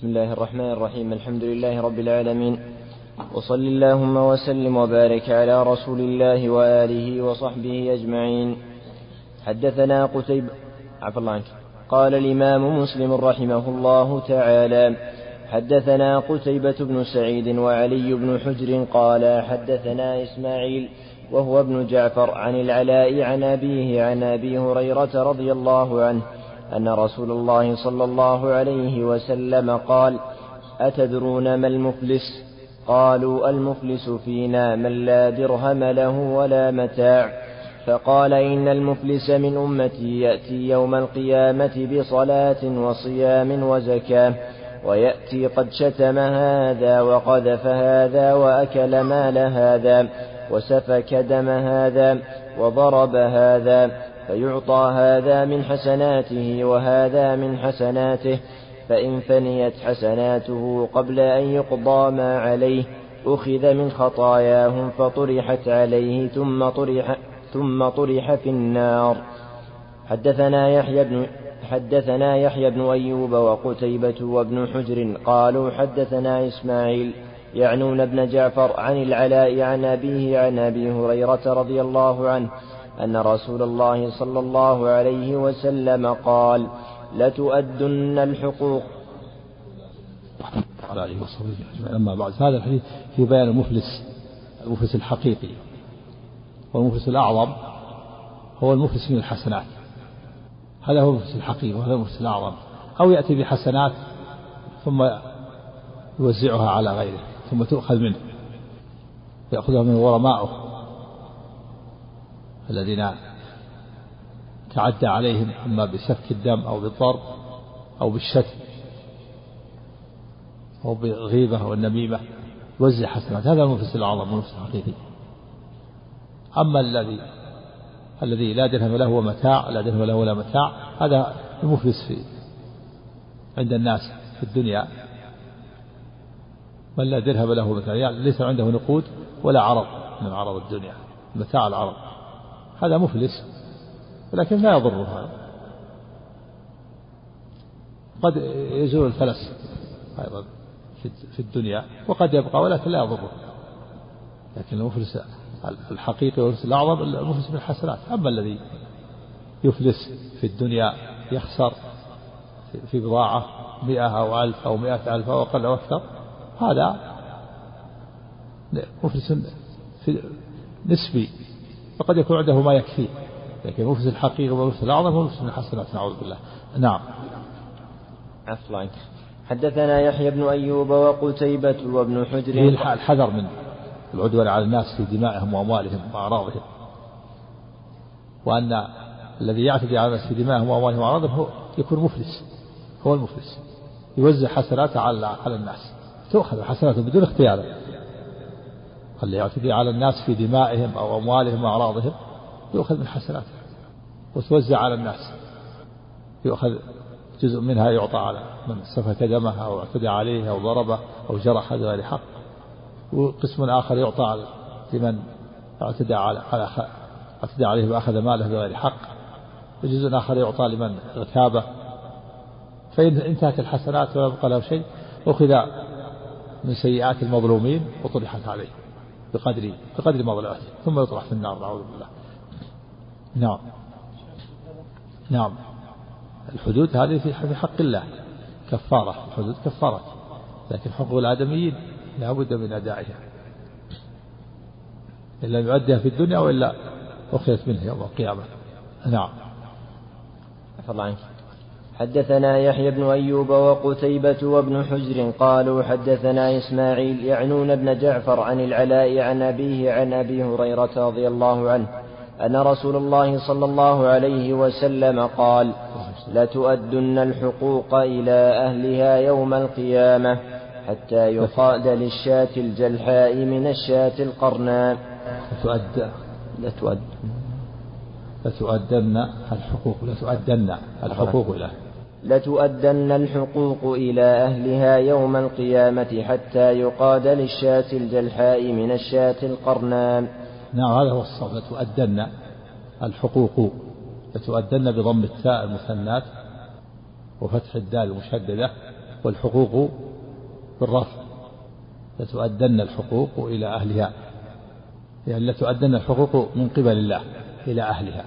بسم الله الرحمن الرحيم. الحمد لله رب العالمين. وصل اللهم وسلم وبارك على رسول الله وآله وصحبه أجمعين. حدثنا قتيب عفى الله عنك. قال الإمام مسلم رحمه الله تعالى حدثنا قتيبة بن سعيد وعلي بن حجر قال حدثنا إسماعيل وهو ابن جعفر عن العلاء عن أبيه عن أبي هريرة رضي الله عنه أن رسول الله صلى الله عليه وسلم قال أتدرون ما المفلس؟ قالوا المفلس فينا من لا درهم له ولا متاع. فقال إن المفلس من أمتي يأتي يوم القيامة بصلاة وصيام وزكاة ويأتي قد شتم هذا وقذف هذا وأكل مال هذا وسفك دم هذا وضرب هذا. فيعطى هذا من حسناته وهذا من حسناته فإن فنيت حسناته قبل أن يقضى ما عليه أخذ من خطاياهم فطرحت عليه ثم طرح ثم طرح في النار. حدثنا يحيى بن حدثنا يحيى بن أيوب وقتيبة وابن حجر قالوا حدثنا إسماعيل يعنون ابن جعفر عن العلاء عن أبيه عن أبي هريرة رضي الله عنه أن رسول الله صلى الله عليه وسلم قال لتؤدن الحقوق. على آله وصحبه أما بعد هذا الحديث في بيان المفلس المفلس الحقيقي والمفلس الأعظم هو المفلس من الحسنات. هذا هو المفلس الحقيقي وهذا المفلس الأعظم. أو يأتي بحسنات ثم يوزعها على غيره ثم تؤخذ منه يأخذها من غرمائه. الذين تعدى عليهم إما بسفك الدم أو بالضرب أو بالشتم أو بالغيبة والنميمة يوزع حسنات. هذا المفلس الأعظم المفلس الحقيقي. أما الذي الذي لا درهم له ومتاع لا درهم له ولا متاع هذا المفلس في عند الناس في الدنيا. من لا درهم له متاع يعني ليس عنده نقود ولا عرض من عرض الدنيا متاع العرض. هذا مفلس ولكن لا يضره هذا قد يزول الفلس أيضا في الدنيا وقد يبقى ولكن لا يضره. لكن المفلس الحقيقي والمفلس الأعظم المفلس بالحسنات. أما الذي يفلس في الدنيا يخسر في بضاعة مئة أو ألف أو مئة ألف أو أقل أو أكثر هذا مفلس نسبي فقد يكون عنده ما يكفيه لكن المفلس الحقيقي والمفلس الأعظم هو المفلس من الحسنات نعوذ بالله. نعم. عفوا حدثنا يحيى بن أيوب وقتيبة وابن حجر. الحذر من العدوان على الناس في دمائهم وأموالهم وأعراضهم. وأن الذي يعتدي على الناس في دمائهم وأموالهم وأعراضهم هو يكون مفلس. هو المفلس. يوزع حسناته على على الناس. تؤخذ حسناته بدون اختياره اللي يعتدي على الناس في دمائهم أو أموالهم وأعراضهم يؤخذ من حسناته وتوزع على الناس. يؤخذ جزء منها يعطى على من سفك دمه أو اعتدى عليه أو ضربه أو جرح بغير حق. وقسم آخر يعطى لمن اعتدى على على اعتدى عليه وأخذ ماله بغير حق. وجزء آخر يعطى لمن اغتابه فإن انتهت الحسنات ولا يبقى له شيء أخذ من سيئات المظلومين وطرحت عليه. بقدر بقدر مظلمته ثم يطرح في النار نعوذ بالله. نعم. نعم. الحدود هذه في حق الله. كفارة الحدود كفارة. لكن حقوق الآدميين لا بد من أدائها. إن لم يؤديها في الدنيا وإلا أخذت منه يوم القيامة. نعم. عفى الله عنك. حدثنا يحيى بن أيوب وقتيبة وابن حجر قالوا حدثنا إسماعيل يعنون ابن جعفر عن العلاء عن أبيه عن أبي هريرة رضي الله عنه أن رسول الله صلى الله عليه وسلم قال لتؤدن الحقوق إلى أهلها يوم القيامة حتى يقاد للشاة الجلحاء من الشاة القرناء. لتؤدى لتؤد لتؤدن الحقوق لتؤدن الحقوق إلى لتؤدن الحقوق إلى أهلها يوم القيامة حتى يقاد للشاة الجلحاء من الشاة القرناء نعم هذا هو الصواب لتؤدن الحقوق لتؤدن بضم التاء المثنات وفتح الدال المشددة والحقوق بالرفع. لتؤدن الحقوق إلى أهلها يعني لتؤدن الحقوق من قبل الله إلى أهلها.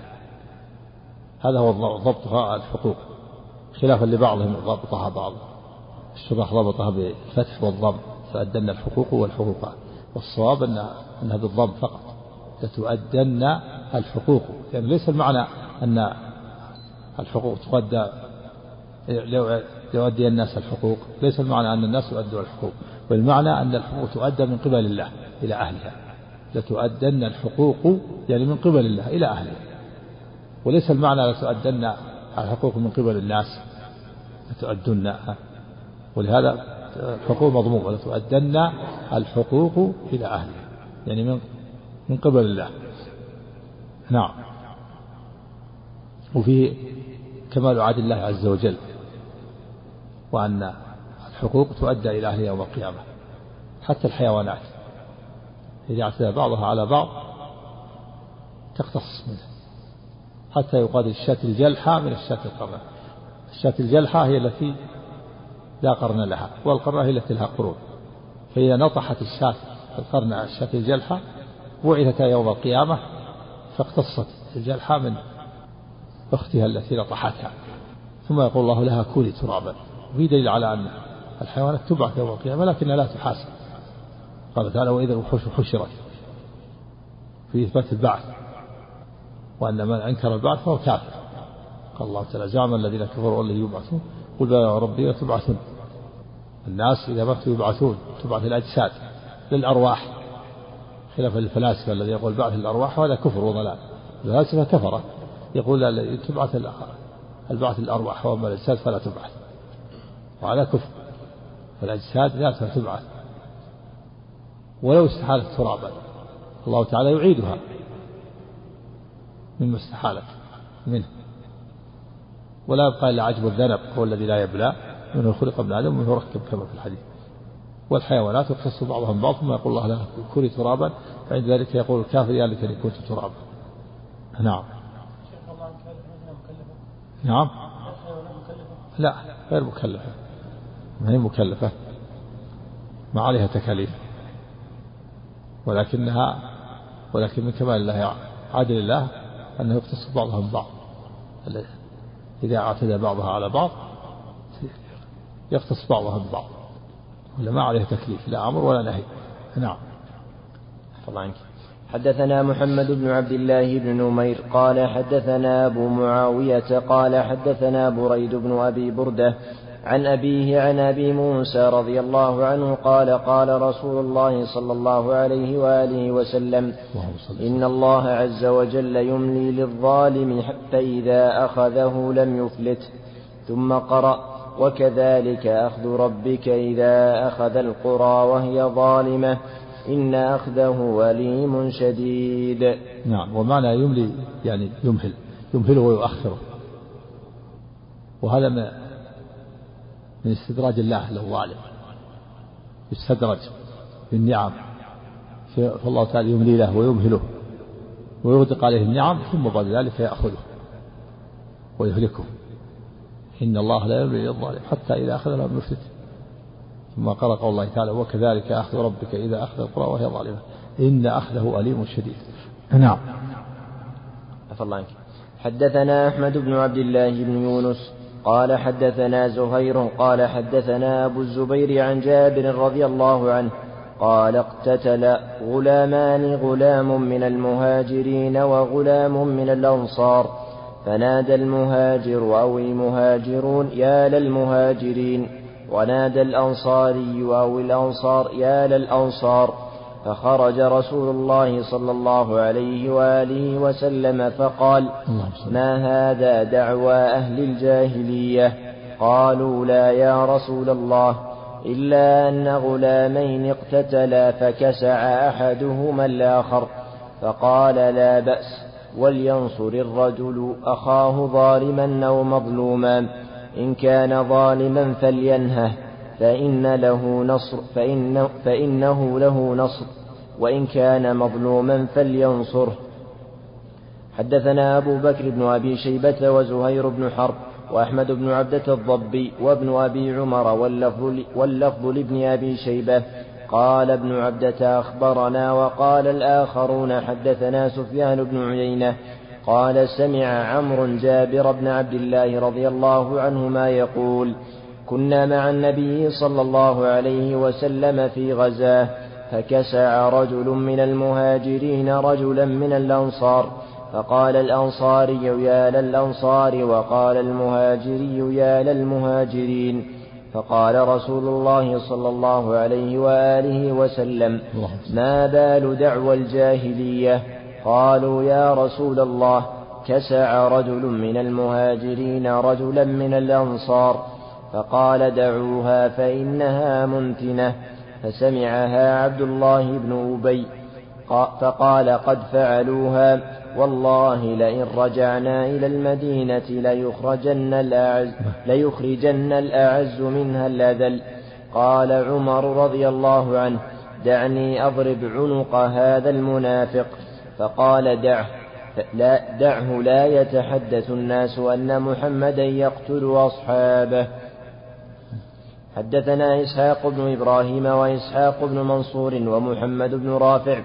هذا هو ضبطها الحقوق. خلافا لبعضهم ضبطها بعض. الشرح ضبطها بالفتح والضم تؤدن الحقوق والحقوق والصواب أنها, أنها بالضم فقط. لتؤدن الحقوق. يعني ليس المعنى أن الحقوق تؤدى يؤدي الناس الحقوق. ليس المعنى أن الناس يؤدوا الحقوق. والمعنى أن الحقوق تؤدى من قبل الله إلى أهلها. لتؤدن الحقوق يعني من قبل الله إلى أهلها. وليس المعنى لتؤدن الحقوق من قبل الناس لتؤدن ولهذا الحقوق مضمومة لتؤدن الحقوق إلى أهلها يعني من من قبل الله. نعم. وفيه كمال عدل الله عز وجل وأن الحقوق تؤدى إلى أهلها يوم القيامة حتى الحيوانات. إذا اعتدى بعضها على بعض تقتص منه حتى يقال الشاة الجلحة من الشاة القرنة الشاة الجلحة هي التي لا قرن لها والقرنة هي التي لها قرون. فإذا نطحت الشاة القرن الشاة الجلحة بعثتا يوم القيامة فاقتصت الجلحة من أختها التي نطحتها. ثم يقول الله لها كوني ترابا. وفي دليل على أن الحيوانات تبعث يوم القيامة لكنها لا تحاسب. قال تعالى وإذا الوحوش حشرت. في إثبات البعث. وأن من أنكر البعث فهو كافر. قال الله تعالى زعم الذين كفروا لن يبعثون قل يا ربي لتبعثون الناس إذا ماتوا يبعثون تبعث الأجساد للأرواح. خلاف الفلاسفة الذي يقول بعث الأرواح وهذا كفر وضلال. الفلاسفة كفرة. يقول تبعث البعث الأرواح وأما الأجساد فلا تبعث. وهذا كفر. فالأجساد لا تبعث. ولو استحالت ترابا. الله تعالى يعيدها. مما استحالت منه. ولا يبقى إلا عجب الذنب هو الذي لا يبلى منه خلق ابن آدم ومنه ركب كما في الحديث. والحيوانات يختص بعضها من بعض ثم يقول الله لها كوني ترابا فعند ذلك يقول الكافر يا ليتني كنت ترابا. نعم. نعم. لا غير مكلفة. ما هي مكلفة؟ ما عليها تكاليف. ولكنها ولكن من كمال الله عدل الله أنه يختص بعضها من بعض إذا اعتدى بعضها على بعض يختص بعضها من بعض ولا ما عليه تكليف لا أمر ولا نهي. نعم. عنك. حدثنا محمد بن عبد الله بن نمير قال حدثنا أبو معاوية قال حدثنا بريد بن أبي بردة عن أبيه عن أبي موسى رضي الله عنه قال قال رسول الله صلى الله عليه وآله وسلم إن الله عز وجل يملي للظالم حتى إذا أخذه لم يفلته ثم قرأ وكذلك أخذ ربك إذا أخذ القرى وهي ظالمة إن أخذه أليم شديد. نعم ومعنى يملي يعني يمهل يمهله ويؤخره. وهذا من استدراج الله للظالم يستدرج بالنعم. فالله تعالى يملي له ويمهله. ويغدق عليه النعم ثم بعد ذلك يأخذه ويهلكه. إن الله لا يملي للظالم حتى إذا أخذ له يفلت ثم قال قول الله تعالى وكذلك أخذ ربك إذا أخذ القرى وهي ظالمة. إن أخذه أليم شديد. نعم. عفى الله عنك. حدثنا أحمد بن عبد الله بن يونس قال حدثنا زهير قال حدثنا أبو الزبير عن جابر رضي الله عنه قال اقتتل غلامان غلام من المهاجرين وغلام من الأنصار. فنادى المهاجر أو المهاجرون يا للمهاجرين. ونادى الأنصاري أو الأنصار يا للأنصار. فخرج رسول الله صلى الله عليه وآله وسلم فقال ما هذا دعوى أهل الجاهلية؟ قالوا لا يا رسول الله إلا أن غلامين اقتتلا فكسع أحدهما الآخر. فقال لا بأس ولينصر الرجل أخاه ظالما أو مظلوما إن كان ظالما فلينهه. فإن له نصر فإن فإنه له نصر وإن كان مظلوما فلينصره. حدثنا أبو بكر بن أبي شيبة وزهير بن حرب وأحمد بن عبدة الضبي وابن أبي عمر واللفظ, واللفظ لابن أبي شيبة. قال ابن عبدة أخبرنا وقال الآخرون حدثنا سفيان بن عيينة قال سمع عمرو جابر بن عبد الله رضي الله عنهما يقول كنا مع النبي صلى الله عليه وسلم في غزاة فكسع رجل من المهاجرين رجلا من الأنصار فقال الأنصاري يا للأنصار وقال المهاجري يا للمهاجرين فقال رسول الله صلى الله عليه وآله وسلم ما بال دعوى الجاهلية؟ قالوا يا رسول الله كسع رجل من المهاجرين رجلا من الأنصار. فقال دعوها فإنها منتنة فسمعها عبد الله بن أبي. فقال قد فعلوها والله لئن رجعنا إلى المدينة ليخرجن الأعز, ليخرجن الأعز منها الأذل. قال عمر رضي الله عنه دعني أضرب عنق هذا المنافق. فقال دعه لا دعه لا يتحدث الناس أن محمدا يقتل أصحابه. حدثنا إسحاق بن إبراهيم وإسحاق بن منصور ومحمد بن رافع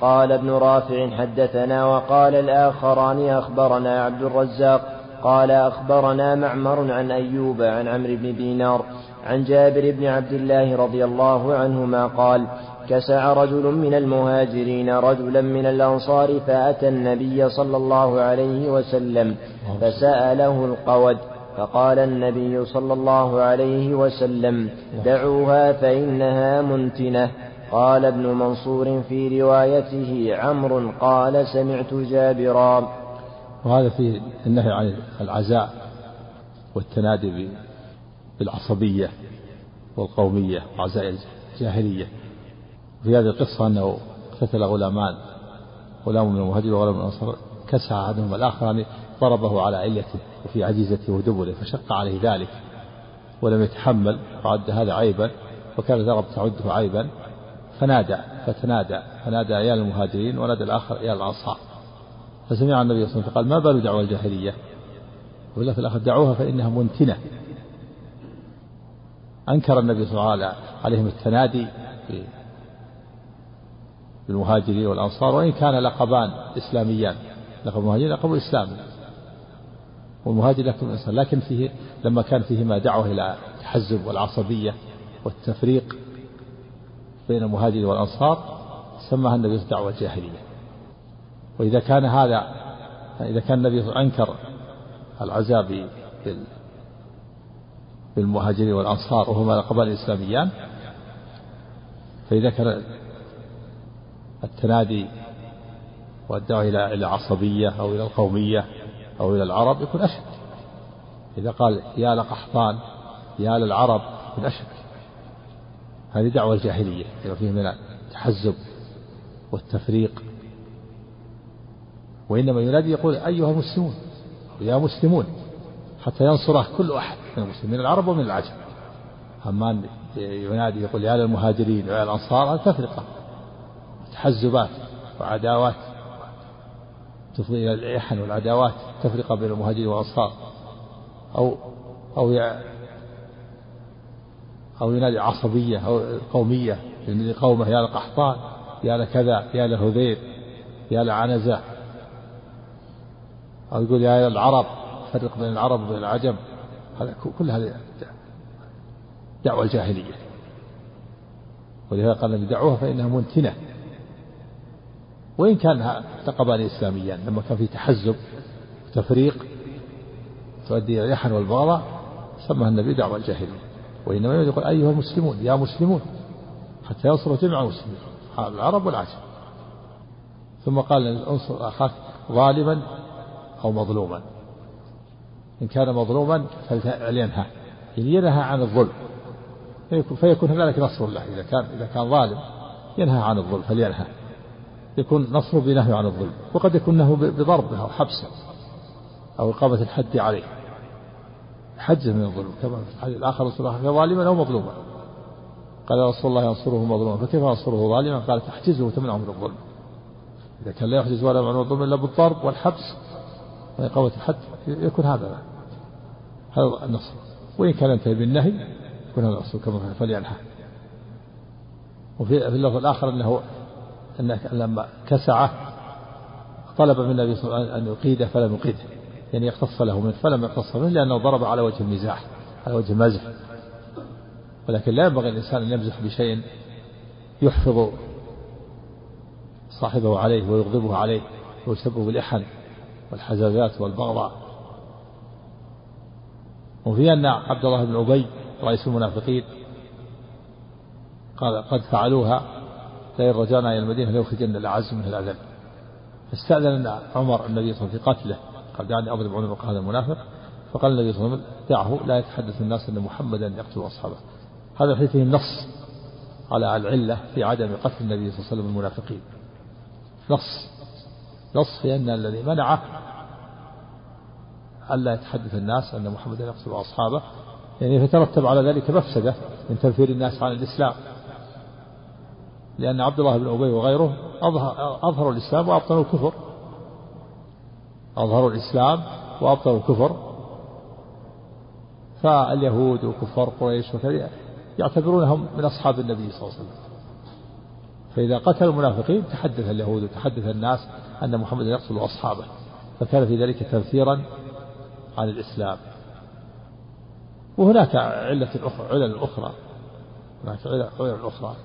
قال ابن رافع حدثنا وقال الآخران أخبرنا عبد الرزاق قال أخبرنا معمر عن أيوب عن عمرو بن دينار عن جابر بن عبد الله رضي الله عنهما قال كسع رجل من المهاجرين رجلا من الأنصار فأتى النبي صلى الله عليه وسلم فسأله القود فقال النبي صلى الله عليه وسلم دعوها فإنها منتنة. قال ابن منصور في روايته عمرو قال سمعت جابرا. وهذا فيه النهي عن العزاء والتنادي بالعصبية والقومية وعزاء الجاهلية. في هذه القصة أنه قتل غلامان غلام من المهاجر وغلام من الأنصار كسع أحدهما الآخر ضربه على علته وفي عجيزته ودبره فشق عليه ذلك ولم يتحمل فعد هذا عيبا وكان ضرب تعده عيبا فنادى فتنادى فنادى يا المهاجرين ونادى الآخر يا الأنصار. فسمع النبي صلى الله عليه وسلم فقال ما بال دعوة الجاهلية؟ ولا في الآخر دعوها فإنها منتنة. أنكر النبي صلى الله عليه وسلم عليهم التنادي بالمهاجرين والأنصار وإن كان لقبان إسلاميان لقب المهاجرين لقب إسلامي. والمهاجر لقب الإنسان لكن فيه لما كان فيهما دعوة إلى التحزب والعصبية والتفريق بين المهاجرين والأنصار سماها النبي دعوة جاهلية. وإذا كان هذا إذا كان النبي أنكر العزاء بالمهاجرين والأنصار وهما لقبان إسلاميان فإذا كان التنادي والدعوة إلى العصبية أو إلى القومية أو إلى العرب يكون أشد. إذا قال يا لقحطان يا للعرب يكون أشد. هذه دعوة الجاهلية لما فيه من التحزب والتفريق. وإنما ينادي يقول أيها المسلمون يا مسلمون حتى ينصره كل أحد من المسلمين العرب ومن العجم. أما ينادي يقول يا للمهاجرين ويا الأنصار هذه تفرقة. تحزبات وعداوات. تفضي إلى الإحن والعداوات تفرقة بين المهاجرين والأنصار أو أو أو ينادي عصبية أو قومية ينادي قومه يا لقحطان يا لكذا يا لهذيل يا لعنزة أو يقول يا للعرب فرق بين العرب وبين العجم. هذا كل هذه دعوة الجاهلية. ولهذا قال دعوها فإنها منتنة. وإن كان تقبان إسلاميان لما كان في تحزب وتفريق تؤدي إلى اللحن والبغضاء سماها النبي دعوة الجاهلية. وإنما يقول أيها المسلمون يا مسلمون حتى ينصروا جميع المسلمين العرب والعجم. ثم قال انصر أخاك ظالما أو مظلوما. إن كان مظلوما فلينهى. ينهى عن الظلم فيكون هذلك نصر الله. إذا كان إذا كان ظالم ينهى عن الظلم فلينهى. يكون نصره بنهي عن الظلم وقد يكون نهي بضربه أو حبسه أو إقامة الحد عليه. حجه من الظلم كما في الحديث الآخر رسول الله ظالما أو مظلوما. قال رسول الله ينصره مظلوما فكيف ينصره ظالما؟ قال تحجزه وتمنعه من الظلم. إذا كان لا يحجز ولا من الظلم إلا بالضرب والحبس وإقامة الحد يكون هذا هذا النصر. وإن كان ينتهي بالنهي يكون هذا الرسول كما فلينهى. وفي اللفظ الآخر أنه أنه لما كسعه طلب من النبي صلى الله عليه وسلم أن يقيده فلم يقيده. يعني يقتص له منه فلم يقتص منه لأنه ضرب على وجه المزاح على وجه المزح. ولكن لا ينبغي الإنسان أن يمزح بشيء يحفظ صاحبه عليه ويغضبه عليه ويسبب الإحن والحزازات والبغضاء. وفي أن عبد الله بن أبي رئيس المنافقين قال قد فعلوها لئن رجعنا إلى المدينة ليخرجن الأعز منها الأذل. فاستأذن عمر النبي صلى الله عليه وسلم في قتله. قال دعني أضرب عنق هذا المنافق. فقال النبي صلى الله عليه وسلم دعه لا يتحدث الناس أن محمدا يقتل أصحابه. هذا الحديث فيه نص على العلة في عدم قتل النبي صلى الله عليه وسلم المنافقين. نص. نص في أن الذي منعه ألا يتحدث الناس أن محمدا يقتل أصحابه. يعني يترتب على ذلك مفسدة من تنفير الناس عن الإسلام. لأن عبد الله بن أبي وغيره أظهروا الإسلام وأبطلوا الكفر. أظهروا الإسلام وأبطلوا الكفر. فاليهود وكفار قريش وكذا يعتبرونهم من أصحاب النبي صلى الله عليه وسلم. فإذا قتلوا المنافقين تحدث اليهود وتحدث الناس أن محمدا يقتل أصحابه. فكان في ذلك تنفيرا عن الإسلام. وهناك علة أخرى علل أخرى. هناك علل أخرى.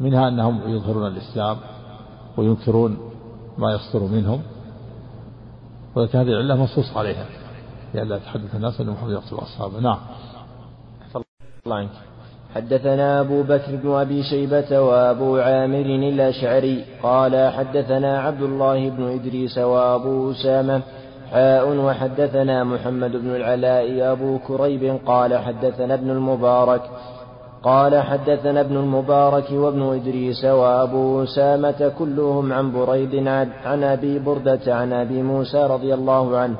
منها أنهم يظهرون الإسلام وينكرون ما يصدر منهم ولكن هذه العلة منصوص عليها لئلا يتحدث الناس أن محمد يقتل أصحابه. نعم. الله حدثنا أبو بكر بن أبي شيبة وأبو عامر الأشعري قال حدثنا عبد الله بن إدريس وأبو أسامة حاء وحدثنا محمد بن العلاء أبو كريب قال حدثنا ابن المبارك قال حدثنا ابن المبارك وابن إدريس وأبو أسامة كلهم عن بريد عن أبي بردة عن أبي موسى رضي الله عنه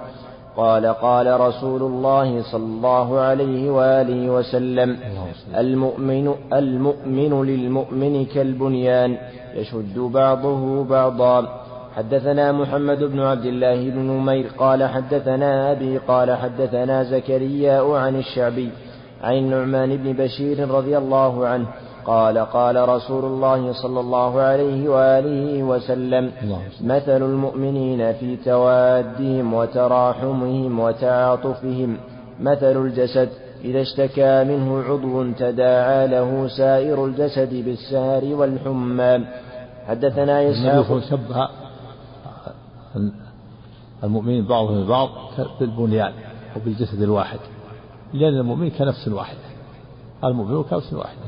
قال قال رسول الله صلى الله عليه وآله وسلم المؤمن المؤمن للمؤمن كالبنيان يشد بعضه بعضا حدثنا محمد بن عبد الله بن نمير قال حدثنا أبي قال حدثنا زكريا عن الشعبي عن النعمان بن بشير رضي الله عنه قال قال رسول الله صلى الله عليه وآله وسلم مثل المؤمنين في توادهم وتراحمهم وتعاطفهم. مثل الجسد إذا اشتكى منه عضو تداعى له سائر الجسد بالسهر والحمى. حدثنا إسحاق شبه المؤمنين بعضهم البعض بالبنيان وبالجسد الواحد. لأن المؤمن كنفس واحدة. المؤمن كنفس واحدة.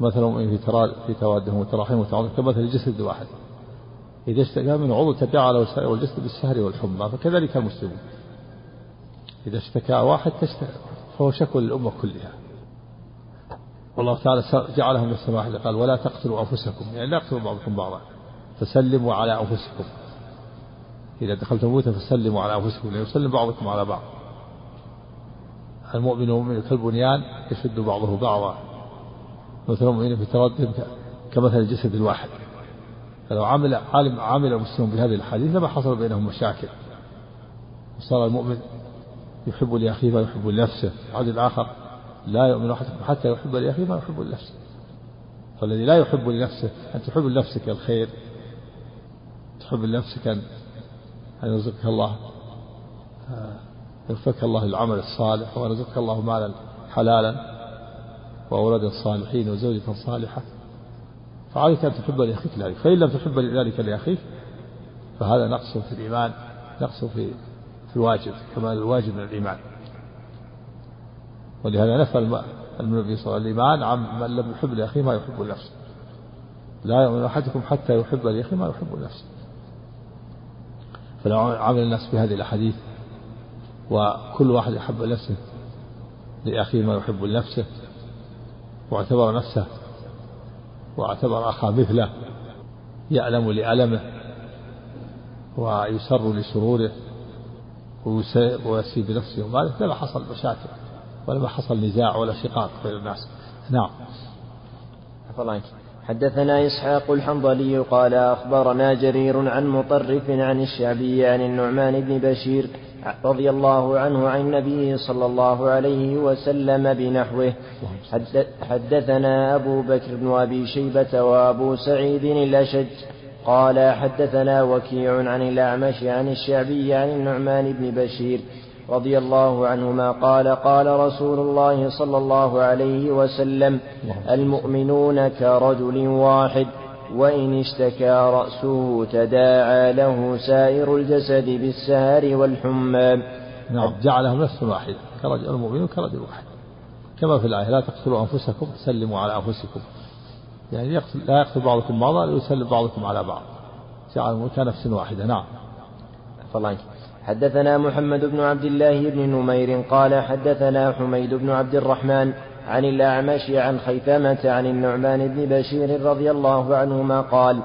مثل المؤمن في في توادهم وتراحمهم وتعاطفهم كمثل الجسد الواحد. إذا اشتكى من عضو تداعى له سائر الجسد بالسهر والحمى فكذلك المسلمون إذا اشتكى واحد فهو شكوى للأمة كلها. والله تعالى جعلهم من السماء قال ولا تقتلوا أنفسكم. يعني لا يقتلوا بعضكم بعضا. فسلموا على أنفسكم. إذا دخلتم بيوتا فسلموا على أنفسكم ليسلم بعضكم على بعض. المؤمن والمؤمن كالبنيان يشد بعضه بعضا. مثل المؤمنين في تردد كمثل الجسد الواحد. فلو عمل عالم عمل المسلمون بهذه الحديث لما حصل بينهم مشاكل. وصار المؤمن يحب لأخيه ما يحب لنفسه. العدد الآخر لا يؤمن أحدكم حتى يحب لأخيه ما يحب لنفسه. فالذي لا يحب لنفسه أن تحب لنفسك الخير. تحب لنفسك أن يرزقك الله. يرزقك الله العمل الصالح ورزقك الله مالا حلالا وأولادا صالحين وزوجة صالحة فعليك أن تحب لأخيك ذلك فإن لم تحب ذلك لأخيك فهذا نقص في الإيمان نقص في في الواجب كما الواجب من الإيمان. ولهذا نفى النبي صلى الله عليه وسلم الإيمان عن من لم يحب لأخيه ما يحب لنفسه. لا يؤمن أحدكم حتى يحب لأخيه ما يحب لنفسه. فلو عمل الناس بهذه الأحاديث وكل واحد يحب نفسه لأخيه ما يحب لنفسه واعتبر نفسه واعتبر أخاه مثله يألم لألمه ويسر لسروره ويسيء بنفسه وماله لما حصل مشاكل ولما حصل نزاع ولا شقاق بين الناس. نعم. الله حدثنا إسحاق الحنظلي قال أخبرنا جرير عن مطرف عن الشعبي عن النعمان بن بشير رضي الله عنه عن النبي صلى الله عليه وسلم بنحوه. حدثنا أبو بكر بن أبي شيبة وأبو سعيد الأشج قال حدثنا وكيع عن الأعمش عن الشعبي عن النعمان بن بشير رضي الله عنهما قال قال رسول الله صلى الله عليه وسلم المؤمنون كرجل واحد وإن اشتكى رأسه تداعى له سائر الجسد بالسهر والحمى. نعم جعلهم نفسا واحدة كرجل المؤمن كرجل واحد. كما في الآية لا تقتلوا أنفسكم سلموا على أنفسكم. يعني يقتل لا يقتل بعضكم بعضا ليسلم بعضكم على بعض. جعلهم كنفس واحدة نعم. الله حدثنا محمد بن عبد الله بن نمير قال حدثنا حميد بن عبد الرحمن عن الأعمش عن خيثمة عن النعمان بن بشير رضي الله عنهما قال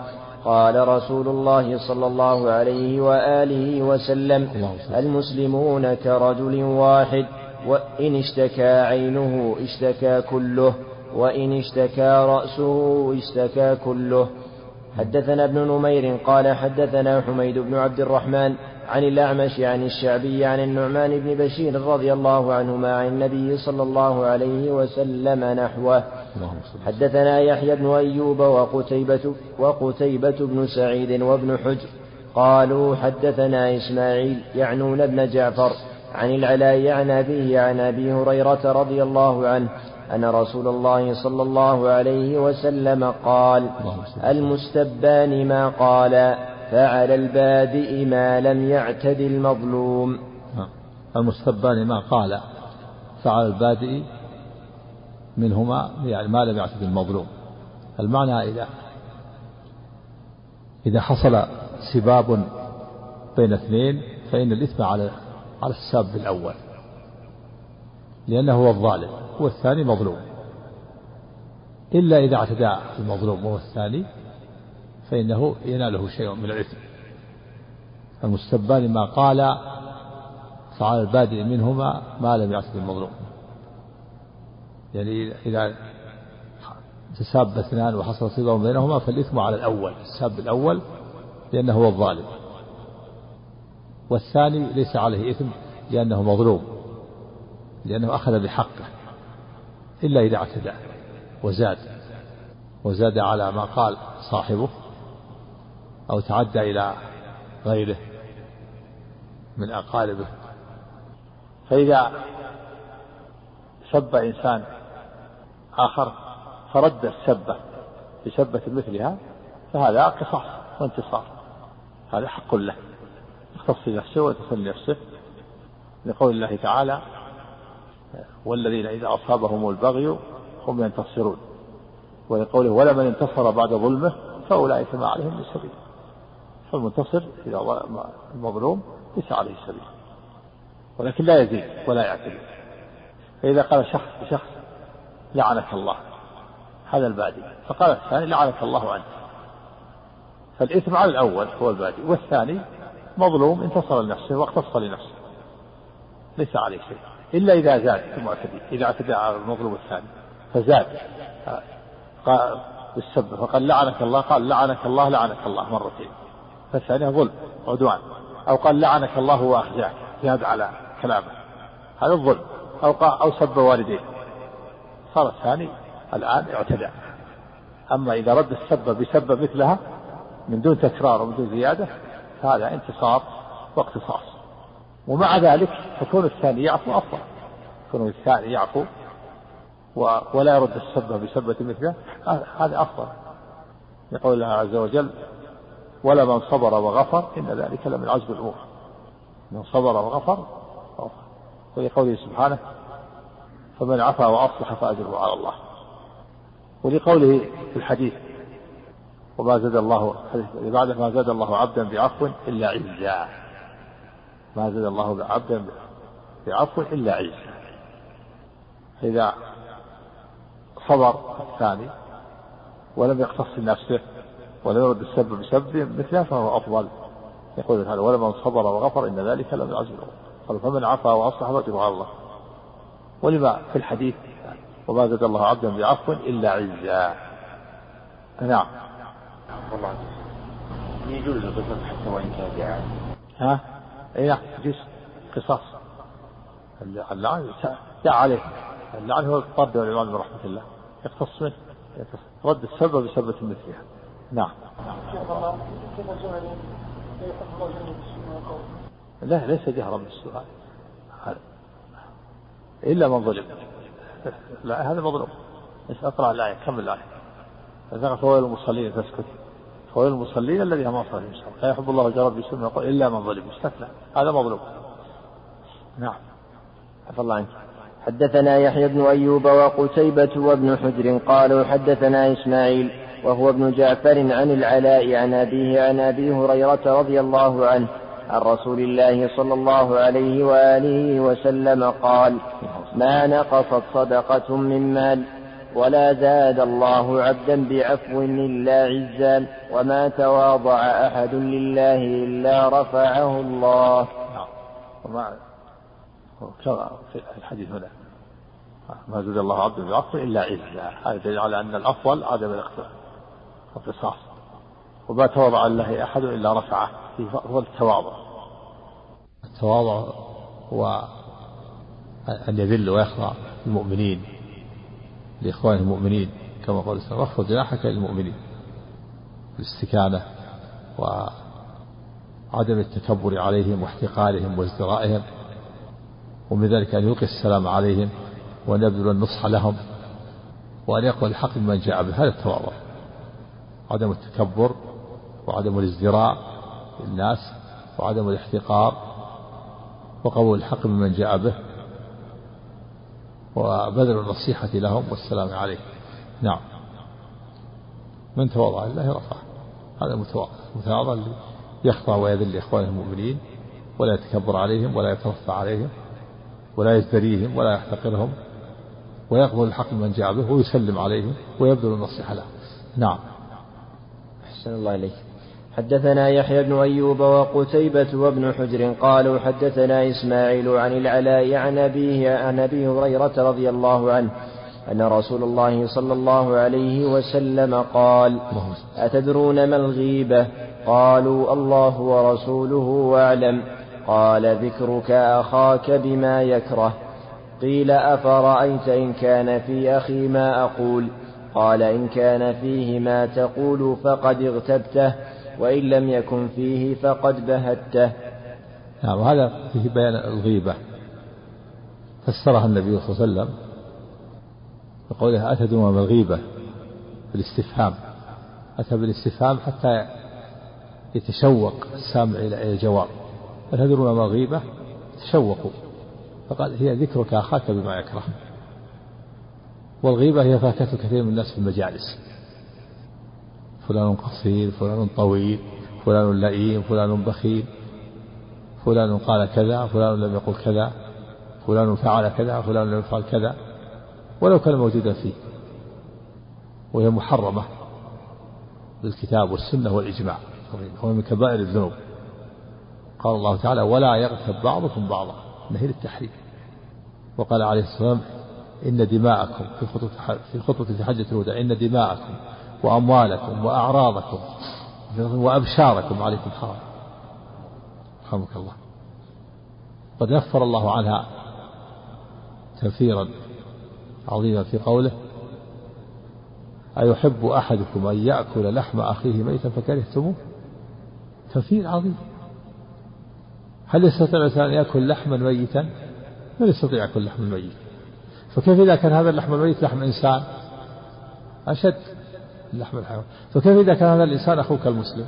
قال رسول الله صلى الله عليه وآله وسلم المسلمون كرجل واحد وإن اشتكى عينه اشتكى كله وإن اشتكى رأسه اشتكى كله. حدثنا ابن نمير قال حدثنا حميد بن عبد الرحمن عن الأعمش عن الشعبي عن النعمان بن بشير رضي الله عنهما عن النبي صلى الله عليه وسلم نحوه. حدثنا يحيى بن أيوب وقتيبة, وقتيبة بن سعيد وابن حجر قالوا حدثنا إسماعيل يعنون ابن جعفر عن العلاء عن أبيه عن أبي هريرة رضي الله عنه أن رسول الله صلى الله عليه وسلم قال المستبان ما قال. فعلى البادئ ما لم يعتد المظلوم. المستبان ما قال فعلى البادئ منهما يعني ما لم يعتد المظلوم. المعنى إذا إذا حصل سباب بين اثنين فإن الإثم على على الساب الأول لأنه هو الظالم والثاني مظلوم. إلا إذا اعتدى المظلوم وهو الثاني فإنه يناله شيء من الإثم. المستبان ما قال فعلى البادئ منهما ما لم يعتد المظلوم. يعني إذا تساب اثنان وحصل صدام بينهما فالإثم على الأول الساب الأول لأنه هو الظالم. والثاني ليس عليه إثم لأنه مظلوم لأنه أخذ بحقه إلا إذا اعتدى وزاد. وزاد على ما قال صاحبه. أو تعدى إلى غيره من أقاربه. فإذا سب إنسان آخر فرد السبة بسبة مثلها فهذا قصاص وانتصار. هذا حق له. يختص نفسه ويتصل نفسه. لقول الله تعالى والذين إذا أصابهم البغي هم ينتصرون. ولقوله ولمن انتصر بعد ظلمه فأولئك ما عليهم من سبيل فالمنتصر إذا المظلوم ليس عليه سبيل ولكن لا يزيد ولا يعتدي. فإذا قال شخص لشخص لعنك الله هذا البادي. فقال الثاني لعنك الله عنك. فالإثم على الأول هو البادي والثاني مظلوم انتصر لنفسه واقتص لنفسه. ليس عليه شيء. إلا إذا زاد المعتدي إذا اعتدى على المظلوم الثاني. فزاد. قال بالسب فقال لعنك الله قال لعنك الله لعنك الله مرتين. فالثانية ظلم عدوان. أو قال لعنك الله وأخزاك زاد على كلامه. هذا الظلم. أو قال أو سب والديه صار الثاني الآن اعتدى. أما إذا رد السب بسب مثلها من دون تكرار ومن دون زيادة فهذا انتصار واقتصاص. ومع ذلك فكون الثاني يعفو أفضل. كون الثاني يعفو ولا يرد السبة بسبة مثله. هذا أفضل. يقول الله عز وجل ولمن صبر وغفر إن ذلك لمن عزم الأمور. من صبر وغفر ولقوله سبحانه فمن عفا وأصلح فأجره على الله. ولقوله في الحديث وما زاد الله بعد ما زاد الله عبدا بعفو إلا عزا ما زاد الله عبدا بعفو إلا عزا إذا صبر الثاني ولم يقتص نفسه ولم يرد السب بسب مثله فهو أفضل. يقول هذا ولمن صبر وغفر إن ذلك لم يعزل قال فمن عفا وأصلح فأجره على الله. ولما في الحديث وما زاد الله عبدا بعفو إلا عزا. نعم. والله. يجوز القصاص حتى وإن كان دعاء ها؟ اي نعم يجوز قصاص اللعن دعا عليه. اللعن هو الطرد والعياذ من رحمة الله. يقتص منه. رد السبب بسبب مثلها. نعم. لا ليس جهرا بالسؤال إلا من ظلم. لا هذا مظلوم. أقرأ. الآية كمل الآية. ذكر فوائل المصلين تسكت فوائل المصلين الذين هم أصحاب لا يحب الله الجرب بسم يقول إلا من ظلم. استثنى هذا مظلوم. نعم. عفى الله عنك. حدثنا يحيى بن أيوب وقتيبة وابن حجر قالوا حدثنا إسماعيل وهو ابن جعفر عن العلاء عن أبيه عن أبي هريرة رضي الله عنه عن رسول الله صلى الله عليه وآله وسلم قال ما نقصت صدقة من مال ولا زاد الله عبدا بعفو إلا عزا وما تواضع أحد لله إلا رفعه الله. وما في الحديث هنا ما زاد الله عبدا بعفو إلا عزا. هذا دليل على أن الأفضل عدم الاقتصاص وما تواضع لله أحد إلا رفعه هو التواضع. التواضع هو أن يذل ويخضع المؤمنين لإخوانه المؤمنين كما قال الإسلام واخفض جناحك للمؤمنين. الاستكانة وعدم التكبر عليهم واحتقارهم وازدرائهم ومن ذلك أن يلقي السلام عليهم وأن يبذل النصح لهم وأن يقبل الحق من جاء به. هذا التواضع. عدم التكبر وعدم الازدراء للناس وعدم الاحتقار وقبول الحق ممن جاء به وبذل النصيحة لهم والسلام عليهم. نعم. من تواضع لله رفعه. هذا متواضع. متواضع اللي يخضع ويذل لإخوانه المؤمنين ولا يتكبر عليهم ولا يترفع عليهم ولا يزدريهم ولا يحتقرهم ويقبل الحق من جاء به ويسلم عليهم ويبذل النصيحة لهم نعم. أحسن الله إليك. حدثنا يحيى بن أيوب وقتيبة وابن حجر قالوا حدثنا إسماعيل عن العلاء عن أبيه عن أبي هريرة رضي الله عنه أن رسول الله صلى الله عليه وسلم قال أتدرون ما الغيبة؟ قالوا الله ورسوله أعلم. قال ذكرك أخاك بما يكره. قيل أفرأيت إن كان في أخي ما أقول؟ قال إن كان فيه ما تقول فقد اغتبته وإن لم يكن فيه فقد بهته. نعم وهذا فيه بيان الغيبة. فسرها النبي صلى الله عليه وسلم بقوله أتدرون ما الغيبة؟ بالاستفهام. أتى بالاستفهام حتى يتشوق السامع إلى الجواب. أتدرون ما الغيبة؟ تشوقوا. فقال هي ذكرك أخاك بما يكره. والغيبة هي فاكهة كثير من الناس في المجالس. فلان قصير فلان طويل فلان لئيم فلان بخيل فلان قال كذا فلان لم يقل كذا فلان فعل كذا فلان لم يفعل كذا. ولو كان موجودا فيه. وهي محرمة بالكتاب والسنة والإجماع. هو من كبائر الذنوب. قال الله تعالى ولا يغتب بعضكم بعضا. نهي للتحريم. وقال عليه الصلاة والسلام إن دماءكم في خطوة في خطوة حجة الوداع إن دماءكم وأموالكم وأعراضكم وأبشاركم عليكم حرام. رحمك الله. قد نفر الله عنها تنفيرا عظيما في قوله أيحب أحدكم أن يأكل لحم أخيه ميتا فكرهتموه؟ تنفير عظيم. هل يستطيع الإنسان أن يأكل لحما ميتا؟ لا يستطيع يأكل لحما ميتا. فكيف إذا كان هذا اللحم الميت لحم إنسان؟ أشد لحم الحيوان. فكيف إذا كان هذا الإنسان أخوك المسلم؟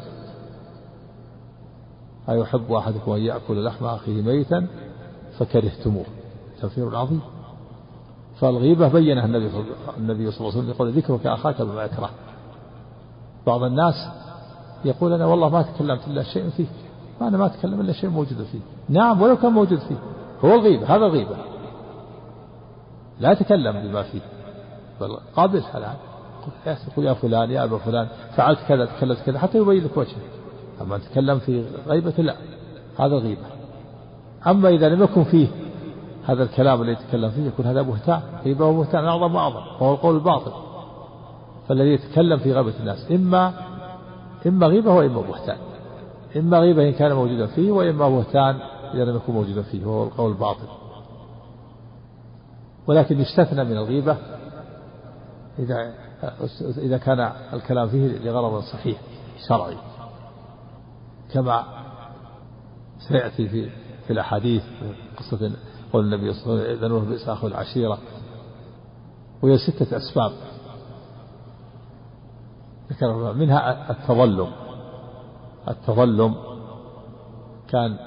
أيحب أحدكم أن يأكل لحم أخيه ميتا فكرهتموه. تنفير عظيم. فالغيبة بينها النبي النبي صلى الله عليه وسلم يقول ذكرك أخاك بما يكره. بعض الناس يقول أنا والله ما تكلمت إلا شيء فيه. أنا ما أتكلم إلا شيء موجود فيه. نعم ولو كان موجود فيه. هو الغيبة هذا الغيبة. لا تكلم بما فيه. بل قابل الآن. يا فلان يا أبا فلان فعلت كذا تكلمت كذا حتى يبين لك وجهه أما تكلم في غيبة لا. هذا غيبة أما إذا لم يكن فيه هذا الكلام الذي يتكلم فيه يكون هذا بهتان غيبة وبهتان أعظم وأعظم. وهو القول الباطل. فالذي يتكلم في غيبة الناس إما إما غيبة وإما بهتان. إما غيبة إن كان موجودا فيه وإما بهتان إذا لم يكن موجودا فيه وهو القول الباطل. ولكن يستثنى من الغيبة إذا إذا كان الكلام فيه لغرض صحيح شرعي. كما سيأتي في في الأحاديث قصة قول النبي صلى الله عليه وسلم إذن بئس أخو العشيرة. وهي ستة أسباب. ذكر منها التظلم. التظلم كان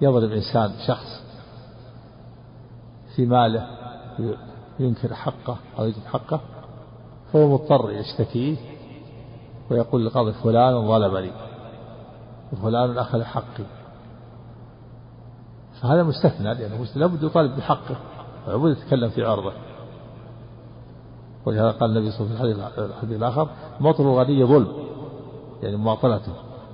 يضرب إنسان شخص في ماله ينكر حقه أو يجد حقه فهو مضطر يشتكيه ويقول لقاضي فلان ظلمني وفلان أخذ حقي. فهذا مستثنى لأنه لابد يطالب بحقه ولابد يتكلم في عرضه. ولهذا قال النبي صلى الله عليه وسلم في الحديث الآخر مطر الغني ظلم يعني مواطنته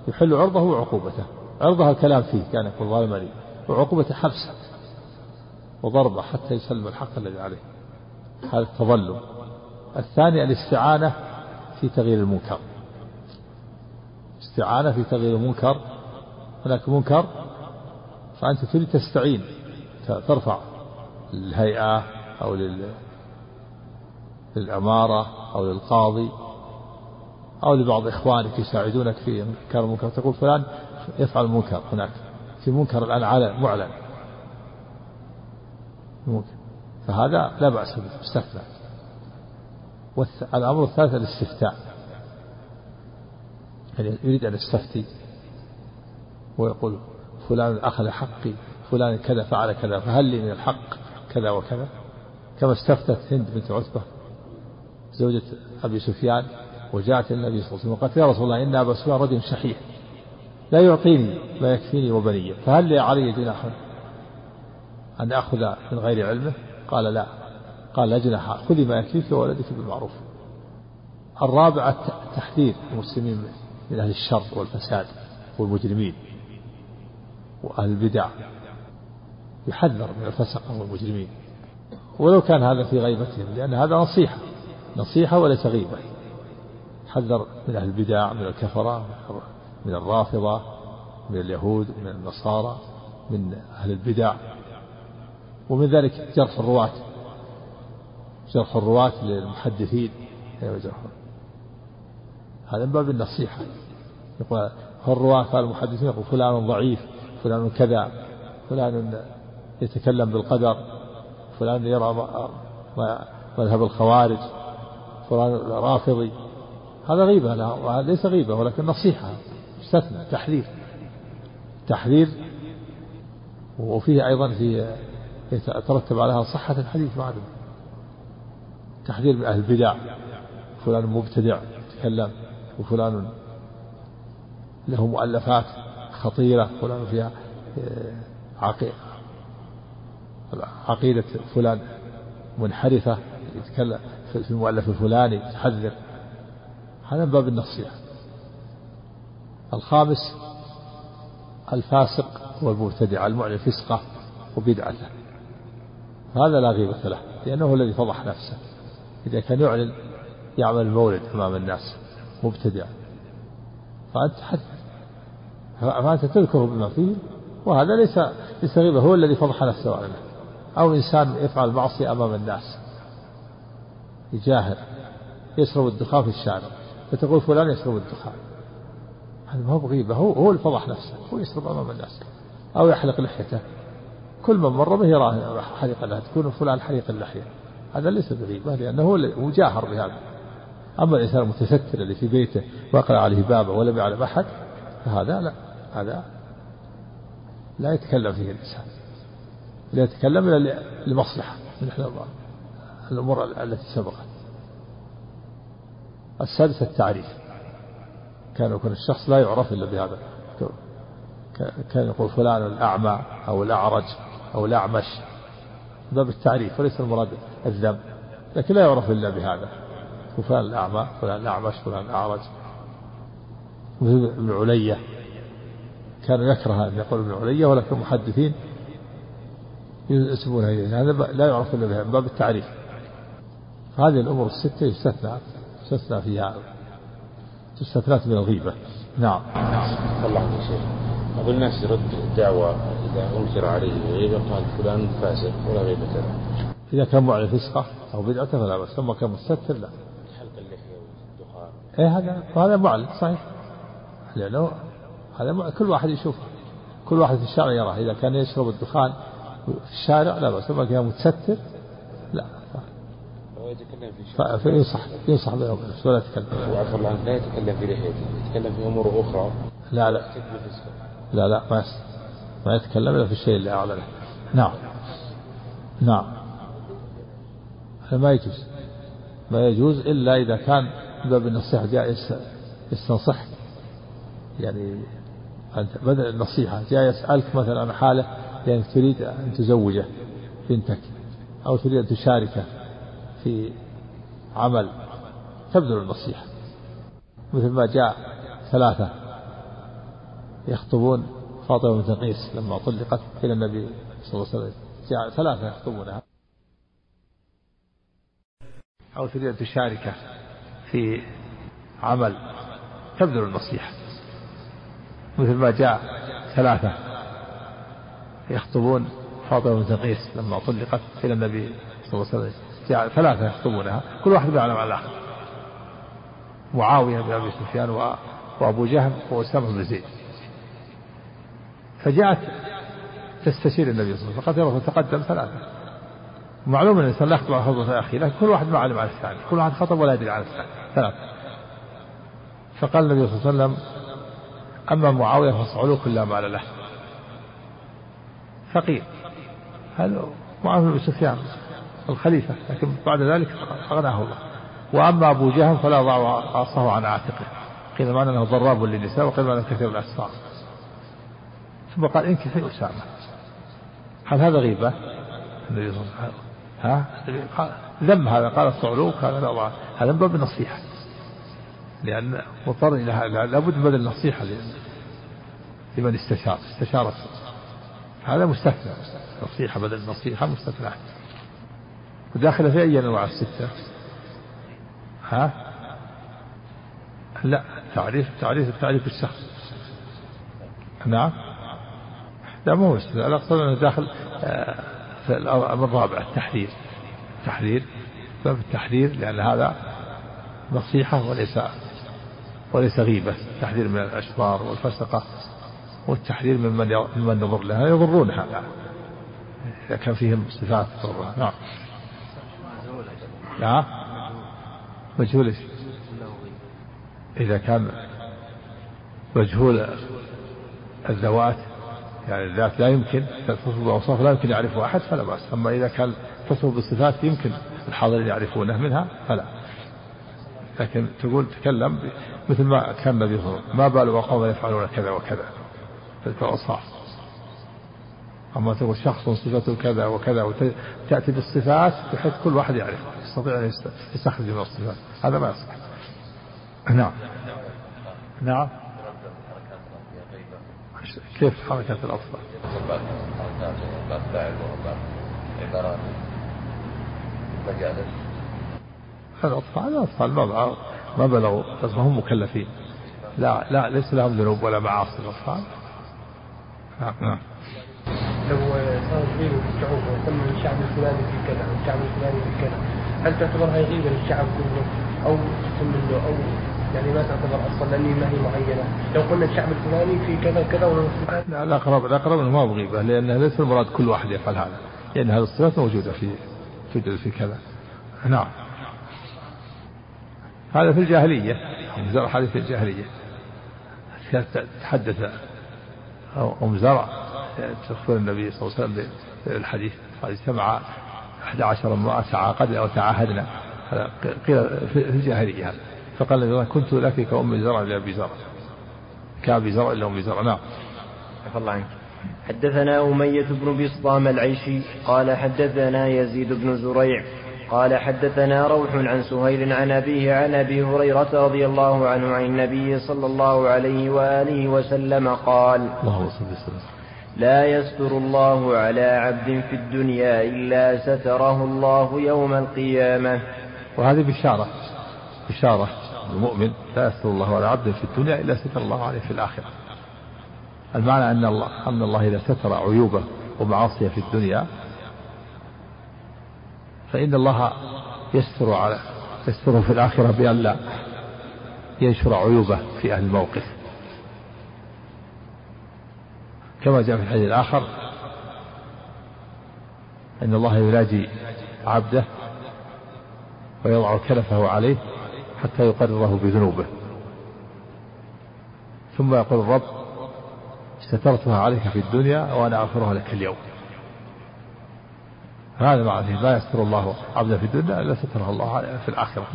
يحل عرضه وعقوبته. عرضها الكلام فيه كان يقول ظالمني وعقوبته حبسه. وضربه حتى يسلم الحق الذي عليه. هذا التظلم. الثاني الاستعانة في تغيير المنكر. استعانة في تغيير المنكر. هناك منكر فأنت تريد تستعين ترفع للهيئة أو لل للعمارة أو للقاضي أو لبعض إخوانك يساعدونك في إنكار المنكر. تقول فلان يفعل المنكر هناك. في منكر الآن معلن. ممكن. فهذا لا بأس به مستثنى والأمر الثالث الاستفتاء. يعني يريد أن يستفتي ويقول فلان أخذ حقي فلان كذا فعل كذا فهل لي من الحق كذا وكذا؟ كما استفتت هند بنت عتبة زوجة أبي سفيان وجاءت النبي صلى الله عليه وسلم وقالت يا رسول الله إن أبا سفيان رجل شحيح لا يعطيني ما يكفيني وبني فهل لي علي جناح أن أخذ من غير علمه؟ قال لا. قال لا جناح. خذي ما يكفيك وولدك بالمعروف. الرابع تحذير المسلمين من أهل الشر والفساد والمجرمين وأهل البدع يحذر من الفسقة والمجرمين. ولو كان هذا في غيبتهم لأن هذا نصيحة. نصيحة وليس غيبة. حذر من أهل البدع من الكفرة من الرافضة من اليهود من النصارى من أهل البدع. ومن ذلك جرح الرواة. جرح الرواة للمحدثين. أيوة هذا من باب النصيحة. يقول الرواة المحدثين يقول فلان ضعيف فلان كذا فلان يتكلم بالقدر فلان يرى مذهب الخوارج فلان رافضي. هذا غيبة لا ليس غيبة ولكن نصيحة استثنى تحذير. تحذير وفيه أيضا في يترتب عليها صحة الحديث معلوم تحذير من أهل البدع. فلان مبتدع يتكلم وفلان له مؤلفات خطيرة. فلان فيها آه، عقيدة فلان منحرفة. يتكلم في المؤلف الفلاني تحذر. هذا باب النصيحة. الخامس الفاسق والمبتدع المعلن فسقه وبدعته هذا لا غيبة له لأنه هو الذي فضح نفسه. إذا كان يعلن يعمل المولد أمام الناس مبتدع. فأنت حد فأنت تذكر بما فيه وهذا ليس ليس غيبة هو الذي فضح نفسه وأعلنه أو إنسان يفعل معصية أمام الناس. يجاهر يشرب الدخان في الشارع. فتقول فلان يشرب الدخان. هذا ما هو بغيبة هو هو اللي فضح نفسه. هو يشرب أمام الناس. أو يحلق لحيته. كل من مر به يراه حلق اللحية تكون فلان حليق اللحية هذا ليس بغيبة لأنه هو جاهر بهذا. أما الإنسان المتستر اللي في بيته وقع عليه بابه ولم يعلم أحد فهذا لا هذا لا يتكلم فيه الإنسان. لا يتكلم إلا لمصلحة من الأمور التي سبقت. السادس التعريف. كان يكون الشخص لا يعرف إلا بهذا. كان يقول فلان الأعمى أو الأعرج. أو الأعمش باب التعريف وليس المراد الذم. لكن لا يعرف إلا بهذا. وفلان الأعمى فلان الأعمش فلان الأعرج. ابن علية. كان يكره أن يقول ابن علية ولكن المحدثين ينسبون إليه. هذا لا يعرف إلا بها باب التعريف. هذه الأمور الستة يستثنى تستثنى فيها. تستثنات من الغيبة. نعم. الله بعض الناس يرد الدعوة إذا أنكر عليه غيبة قال فلان فاسق ولا غيبة له. إذا كان معلن فسقة أو بدعة فلا بأس أما كان مستتر لا. حلق اللحية والدخان. إيه هذا هذا معلن صحيح. لأنه هذا كل واحد يشوفه كل واحد في الشارع يراه. إذا كان يشرب الدخان في الشارع لا بأس أما كان متستر لا. فينصح ينصح وبينه ولا يتكلم. وعفى الله عنك لا يتكلم في لحيته يتكلم في أمور أخرى. لا لا. لا لا ما ما يتكلم إلا في الشيء اللي أعلنه. نعم. نعم. هذا ما يجوز. ما يجوز إلا إذا كان باب النصيحة جاء يس- يستنصح. يعني أنت بدل النصيحة جاء يسألك مثلا عن حالة لأنك تريد أن تزوجه بنتك أو تريد أن تشاركه في عمل تبذل النصيحة. مثل ما جاء ثلاثة يخطبون فاطمة بنت قيس لما طلقت إلى النبي صلى الله عليه وسلم. جاء ثلاثة يخطبونها. أو تريد أن تشاركه في عمل تبذل النصيحة. مثل ما جاء ثلاثة يخطبون فاطمة بنت قيس لما طلقت إلى النبي صلى الله عليه وسلم. جاء ثلاثة يخطبونها. كل واحد يعلم على الآخر معاوية بن أبي سفيان وأبو جهل وأسامة بن زيد. فجاءت تستشير النبي صلى الله عليه وسلم فقد يرى فتقدم ثلاثة. معلوم أن الإنسان لا يخطب على خطبة أخيه لكن كل واحد ما علم على الثاني كل واحد خطب ولا يدري على الثاني ثلاثة. فقال النبي صلى الله عليه وسلم أما معاوية فصعلوك لا مال له. فقير. هذا معاوية بن سفيان الخليفة لكن بعد ذلك أغناه الله. وأما أبو جهل فلا ضع عصاه عن عاتقه. قيل معنى أنه ضراب للنساء وقيل معنى كثير الأسفار ثم قال إنك في أسامة. هل هذا غيبة؟ النبي صلى الله عليه وسلم. ها؟ ذم هذا قال الصعلوك هذا لا ضع هذا من باب النصيحة. لأن مضطر إلى هذا لابد من النصيحة لمن استشار استشارة هذا مستثنى. نصيحة بدل النصيحة مستثنى. وداخلة في أي أنواع الستة؟ ها؟ لا تعريف تعريف تعريف الشخص. نعم. لا مو استثناء لا أقصد أنه داخل آه، في الأمر الرابع التحرير. تحرير. باب التحرير لأن هذا نصيحة وليس وليس غيبة. تحذير من الأشرار والفسقة والتحذير ممن ممن يضر لها يضرون هذا. إذا كان فيهم صفات تضرها نعم. نعم مجهول؟ إذا كان مجهول الذوات يعني الذات لا يمكن تصف بأوصاف لا يمكن يعرفها أحد فلا بأس. أما إذا كان تصف بالصفات يمكن الحاضرين يعرفونه منها فلا. لكن تقول تكلم مثل ما كان النبي صلى الله عليه وسلم ما بال قوم يفعلون كذا وكذا. تلك الأوصاف. أما تقول شخص صفته كذا وكذا وتأتي بالصفات بحيث كل واحد يعرف يستطيع أن يستخرج من الصفات. هذا ما يصح. نعم. نعم. كيف حركة مجالس الأطفال الأطفال ما ما بلغوا بس ما هم مكلفين. لا لا ليس لهم ذنوب ولا معاصي الأطفال. نعم نعم. لو صار غيبة في الشعوب وسمى الشعب الفلاني في كذا والشعب الفلاني في كذا هل تعتبر هاي غيبة للشعب كله أو تسمى له أو يعني ما تعتبر أصلا لأني ما هي معينة. لو قلنا الشعب الفلاني في كذا كذا والصفات لا الأقرب الأقرب أنه ما بغيبة لأن ليس المراد كل واحد يفعل هذا. لأن هذه الصفات موجودة في توجد في كذا. نعم. هذا في الجاهلية زرع هذه في الجاهلية. كانت تحدث أم زرع تخبر النبي صلى الله عليه وسلم بالحديث اجتمع 11 امرأة تعاقدنا أو تعاهدنا هذا قيل في الجاهلية هذا. فقال النبي كنت لك كأم زرع لأبي زرع. كأبي زرع لأم زرع نعم. عفى الله عنك. حدثنا أمية بن بسطام العيشي قال حدثنا يزيد بن زريع. قال حدثنا روح عن سهيل عن أبيه عن أبي هريرة رضي الله عنه عن النبي صلى الله عليه وآله وسلم قال وسلم. لا يستر الله على عبد في الدنيا إلا ستره الله يوم القيامة. وهذه بشارة إشارة المؤمن لا يستر الله على عبد في الدنيا إلا ستر الله عليه في الآخرة. المعنى أن الله أن الله إذا ستر عيوبه ومعاصيه في الدنيا فإن الله يستر على يستره في الآخرة بأن لا ينشر عيوبه في أهل الموقف. كما جاء في الحديث الآخر أن الله يناجي عبده ويضع كلفه عليه حتى يقرره بذنوبه. ثم يقول الرب سترتها عليك في الدنيا وأنا أغفرها لك اليوم. هذا معنى لا يستر الله عبدا في الدنيا إلا سترها الله في الآخرة.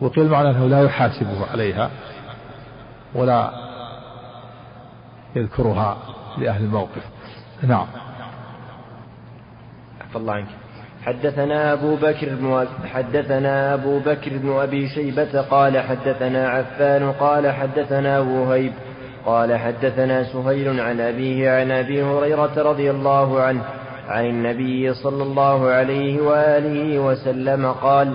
وقيل معنى أنه لا يحاسبه عليها ولا يذكرها لأهل الموقف. نعم. الله عنك. حدثنا أبو بكر بن حدثنا أبو بكر بن أبي شيبة قال حدثنا عفان قال حدثنا وهيب قال حدثنا سهيل عن أبيه عن أبي هريرة رضي الله عنه عن النبي صلى الله عليه وآله وسلم قال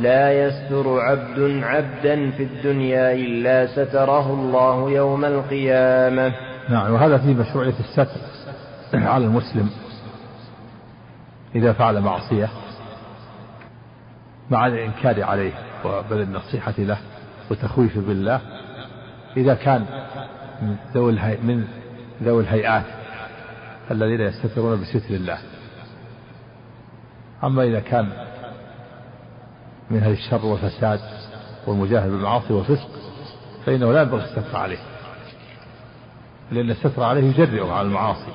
لا يستر عبد عبدا في الدنيا إلا ستره الله يوم القيامة. نعم وهذا في مشروعية الستر على المسلم. إذا فعل معصية مع الإنكار عليه وبل النصيحة له وتخويف بالله إذا كان من ذوي من ذوي الهيئات الذين يستترون بستر الله. أما إذا كان من أهل الشر والفساد والمجاهد بالمعاصي والفسق فإنه لا ينبغي الستر عليه لأن الستر عليه يجرئه على المعاصي.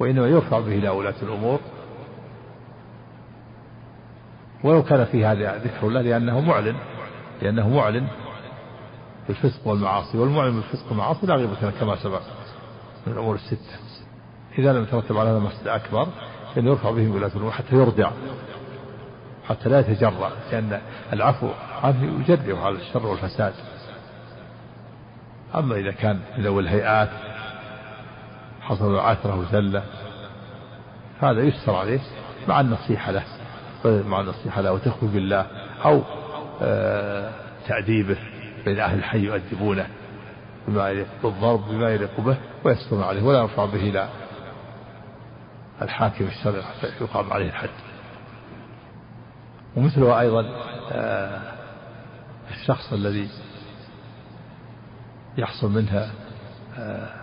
وإنما يرفع به إلى ولاة الأمور. ولو كان في هذا ذكر الله لأنه معلن لأنه معلن بالفسق والمعاصي. والمعلن بالفسق والمعاصي لا غيبة كما سبق من الأمور الستة. إذا لم يترتب على هذا مفسد أكبر فإنه يرفع به ولاة الأمور حتى يرجع حتى لا يتجرأ لأن العفو عنه يجرئه على الشر والفساد. أما إذا كان من ذوي الهيئات حصل عثرة وزلة. هذا يسر عليه مع النصيحة له مع النصيحة له وتخويف بالله أو آه تأديبه بين أهل الحي يؤدبونه بما يليق بالضرب بما يليق به ويستر عليه ولا يرفع به إلى الحاكم الشرعي حتى يقام عليه الحد. ومثله أيضا آه الشخص الذي يحصل منها آه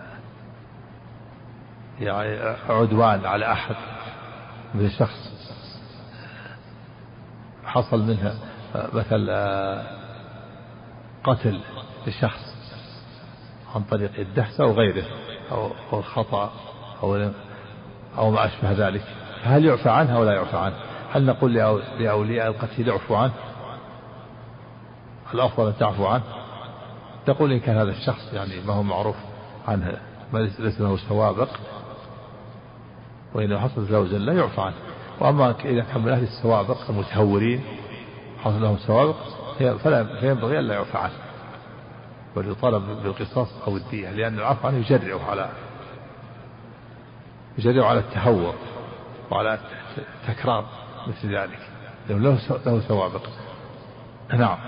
يعني عدوان على أحد من شخص حصل منها مثل قتل لشخص عن طريق الدهس أو غيره أو الخطأ أو أو ما أشبه ذلك. فهل يعفى عنه أو لا يعفى عنه؟ هل نقول لأولياء القتيل اعفوا عنه؟ الأفضل أن تعفو عنه. تقول إن كان هذا الشخص يعني ما هو معروف عنه ليس له سوابق. وإذا حصلت له زلة يعفى عنه. وأما إذا كان من أهل السوابق المتهورين حصل لهم سوابق فلا فينبغي ألا يعفى عنه. بل يطالب بالقصاص أو الدية لأن العفو عنه يجرع على يجرع على التهور وعلى تكرار مثل ذلك. له له سوابق. نعم.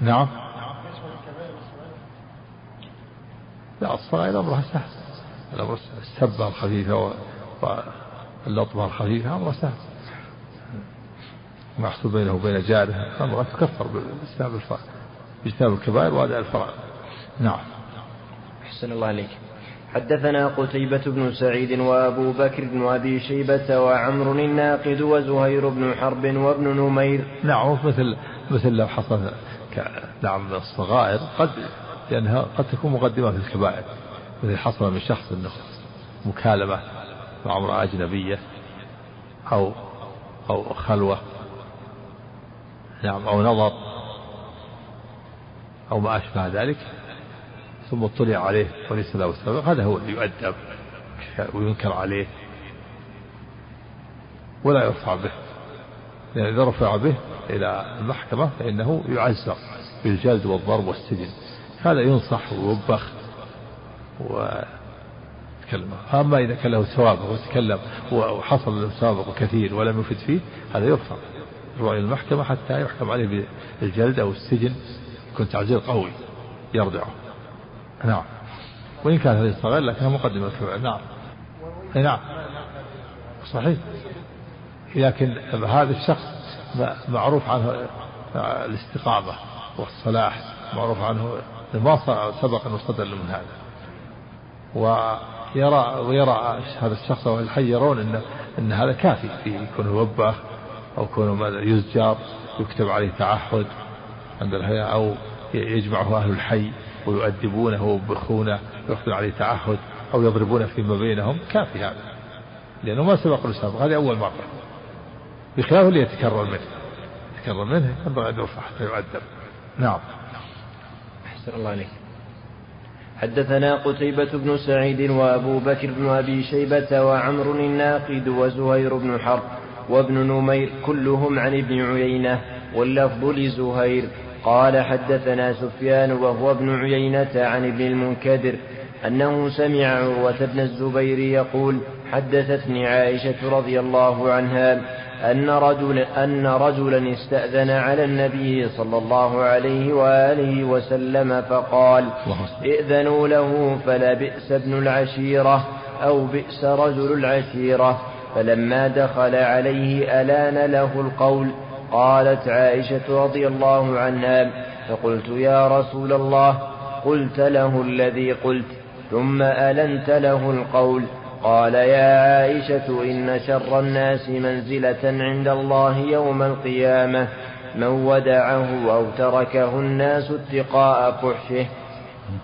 نعم. لا الصغائر أمرها سهل. السبة الخفيفة واللطمة الخفيفة أمر سهل. محصول بينه وبين جاره أمرها تكفر باجتناب باجتناب الكبائر وأداء الفرائض نعم. أحسن الله عليك حدثنا قتيبة بن سعيد وأبو بكر بن أبي شيبة وعمر الناقد وزهير بن حرب وابن نمير. نعم مثل مثل لو حصل نعم الصغائر قد لأنها قد تكون مقدمة في الكبائر. مثل حصل من شخص أنه مكالمة مع امرأة أجنبية أو أو خلوة. نعم أو نظر أو ما أشبه ذلك ثم اطلع عليه وليس له سبب. هذا هو اللي يؤدب وينكر عليه ولا يرفع به. لأن إذا رفع به إلى المحكمة فإنه يعزر بالجلد والضرب والسجن. هذا ينصح ويوبخ تكلم أما إذا كان له ثواب وتكلم وحصل له ثواب كثير ولم يفد فيه هذا يرفع يروح إلى المحكمة حتى يحكم عليه بالجلد أو السجن. يكون تعزير قوي يرضعه. نعم. وإن كان هذه صغير لكنها مقدمة نعم. نعم. صحيح. لكن هذا الشخص معروف عنه الاستقامة والصلاح معروف عنه ما سبق أنه صدر من هذا. ويرى ويرى هذا الشخص أو الحي يرون أن أن هذا كافي في يكون وبخ أو يكون يزجر يكتب عليه تعهد عند الهيئة أو يجمعه أهل الحي ويؤدبونه ويوبخونه ويكتب عليه تعهد أو يضربونه فيما بينهم. كافي هذا. لأنه ما سبق له سابق هذه أول مرة. بخلاف اللي يتكرر منه. يتكرر منه ينبغي أن يرفع فيؤدب. نعم. أحسن الله عليك حدثنا قتيبة بن سعيد وأبو بكر بن أبي شيبة وعمر الناقد وزهير بن حرب وابن نمير كلهم عن ابن عيينة واللفظ لزهير. قال حدثنا سفيان وهو ابن عيينة عن ابن المنكدر أنه سمع عروة بن الزبير يقول حدثتني عائشة رضي الله عنها أن رجل أن رجلا استأذن على النبي صلى الله عليه وآله وسلم فقال ائذنوا له فلبئس ابن العشيرة أو بئس رجل العشيرة. فلما دخل عليه ألان له القول قالت عائشة رضي الله عنها فقلت يا رسول الله قلت له الذي قلت ثم ألنت له القول. قال يا عائشة إن شر الناس منزلة عند الله يوم القيامة من ودعه أو تركه الناس اتقاء فحشه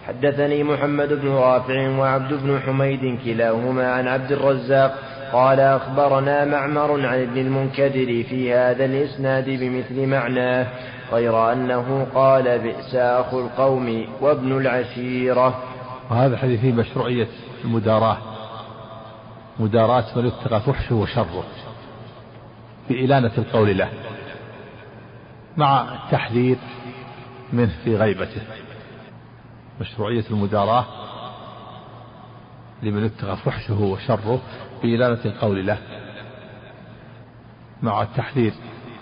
حدثني محمد بن رافع وعبد بن حميد كلاهما عن عبد الرزاق قال أخبرنا معمر عن ابن المنكدر في هذا الإسناد بمثل معناه غير أنه قال بئس أخو القوم وابن العشيرة. وهذا حديث مشروعية المداراة. مداراة من اتقى فحشه وشره بإلانة القول له مع التحذير منه في غيبته. مشروعية المداراة لمن اتقى فحشه وشره بإلانة القول له مع التحذير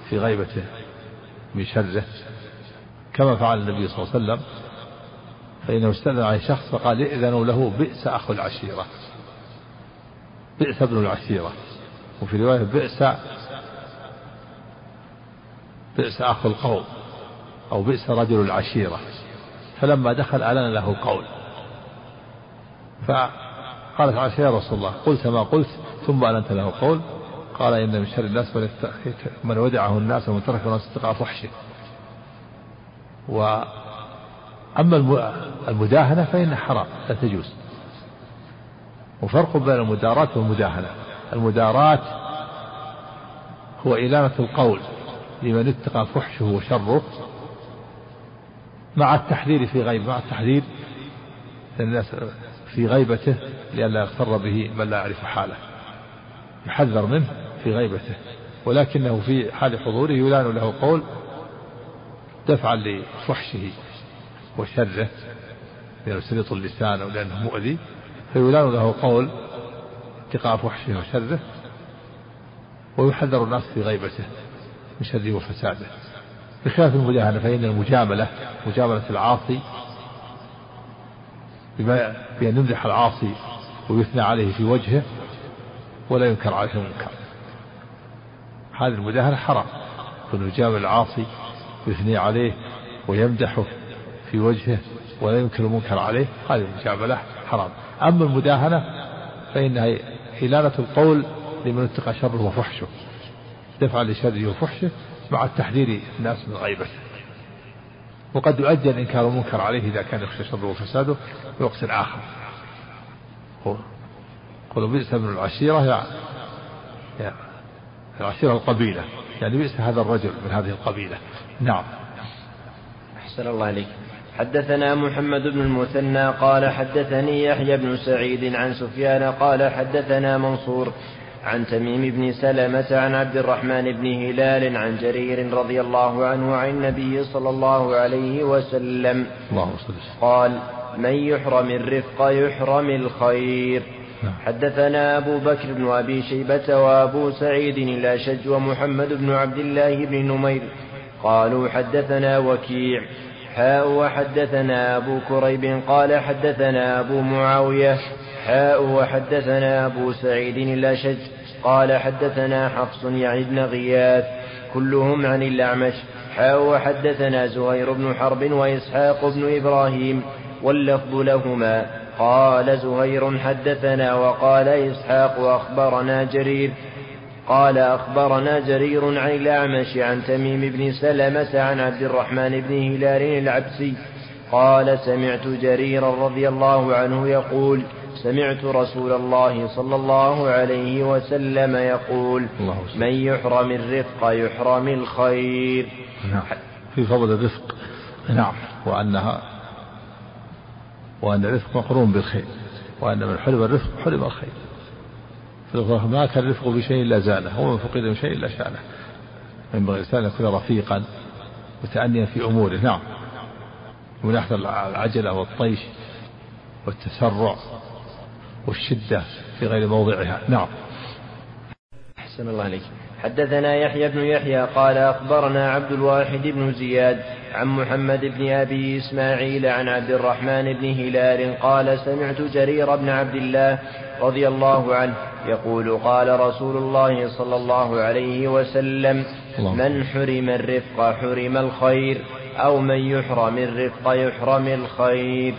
في غيبته من شره. كما فعل النبي صلى الله عليه وسلم فإنه استأذن عليه شخص فقال ائذنوا له بئس أخو العشيرة. بئس ابن العشيرة وفي رواية بئس بئس أخو القوم أو بئس رجل العشيرة. فلما دخل أعلن له القول. فقالت عائشة يا رسول الله قلت ما قلت ثم أعلنت له القول. قال إن من شر الناس من ودعه الناس ومن ترك الناس اتقى فحشه. وأما المداهنة فإنها حرام لا تجوز. وفرق بين المداراة والمداهنة المداراة هو إلانة القول لمن اتقى فحشه وشره مع التحذير في غيبة مع التحذير الناس في غيبته لئلا يغتر به من لا يعرف حاله. يحذر منه في غيبته ولكنه في حال حضوره يلان له قول دفعا لفحشه وشره. لأنه سليط اللسان أو لأنه مؤذي. فيلان له قول اتقاء فحشه وشره ويحذر الناس في غيبته من شره وفساده. بخلاف المجاهلة فإن المجاملة مجاملة العاصي بأن يمدح العاصي ويثنى عليه في وجهه ولا ينكر عليه المنكر. هذه المجاهلة حرام. يكون يجامل العاصي ويثني عليه ويمدحه في وجهه ولا ينكر المنكر عليه هذه المجاملة حرام. أما المداهنة فإنها إلانة القول لمن اتقى شره وفحشه. دفعا لشره وفحشه مع التحذير الناس من غيبته وقد يؤجل إنكار المنكر عليه إذا كان يخشى شره وفساده في وقت آخر. قل بئس من العشيرة يا, يا العشيرة القبيلة. يعني بئس هذا الرجل من هذه القبيلة. نعم. أحسن الله عليك حدثنا محمد بن المثنى قال حدثني يحيى بن سعيد عن سفيان قال حدثنا منصور عن تميم بن سلمة عن عبد الرحمن بن هلال عن جرير رضي الله عنه عن النبي صلى الله عليه وسلم. الله قال من يحرم الرفق يحرم الخير. نعم. حدثنا أبو بكر بن أبي شيبة وأبو سعيد الأشج ومحمد بن عبد الله بن نمير. قالوا حدثنا وكيع. حاء وحدثنا أبو كريب قال حدثنا أبو معاوية. حاء وحدثنا أبو سعيد الأشج قال حدثنا حفص يعني بن غياث. كلهم عن الأعمش حاء وحدثنا زهير بن حرب وإسحاق بن إبراهيم. واللفظ لهما. قال زهير حدثنا وقال إسحاق وأخبرنا جرير. قال أخبرنا جرير عن الأعمش عن تميم بن سلمة عن عبد الرحمن بن هلال العبسي قال سمعت جريرا رضي الله عنه يقول سمعت رسول الله صلى الله عليه وسلم يقول من يحرم الرفق يحرم الخير. نعم. في فضل الرفق. نعم. وأنها وأن الرفق مقرون بالخير. وأن من حرم الرفق حرم الخير. ما كان الرفق بشيء إلا زانه ومن فقد من شيء إلا شانه. ينبغي الإنسان أن يكون رفيقا متأنيا في أموره. نعم. من ناحية العجلة والطيش والتسرع والشدة في غير موضعها. نعم. أحسن الله عليك حدثنا يحيى بن يحيى قال أخبرنا عبد الواحد بن زياد عن محمد بن أبي إسماعيل عن عبد الرحمن بن هلال قال سمعت جرير بن عبد الله رضي الله عنه يقول قال رسول الله صلى الله عليه وسلم. من حرم الرفق حرم الخير أو من يحرم الرفق يحرم الخير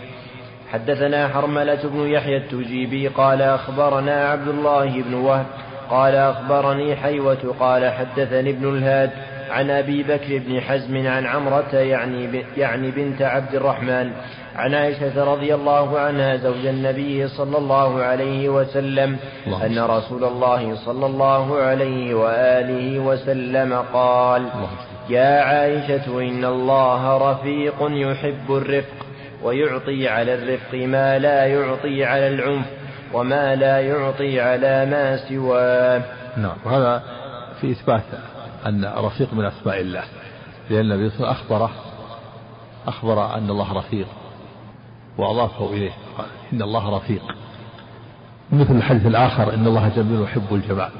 حدثنا حرملة بن يحيى التجيبي قال أخبرنا عبد الله بن وهب قال أخبرني حيوة قال حدثني ابن الهاد عن أبي بكر بن حزم عن عمرة يعني, يعني بنت عبد الرحمن عن عائشة رضي الله عنها زوج النبي صلى الله عليه وسلم الله أن رسول الله صلى الله عليه وآله وسلم قال يا عائشة إن الله رفيق يحب الرفق ويعطي على الرفق ما لا يعطي على العنف وما لا يعطي على ما سواه. نعم وهذا في إثبات أن رفيق من أسماء الله لأن النبي صلى الله عليه وسلم أخبره أخبر أن الله رفيق. وأضافه إليه. قال إن الله رفيق. مثل الحديث الآخر إن الله جميل يحب الجمال.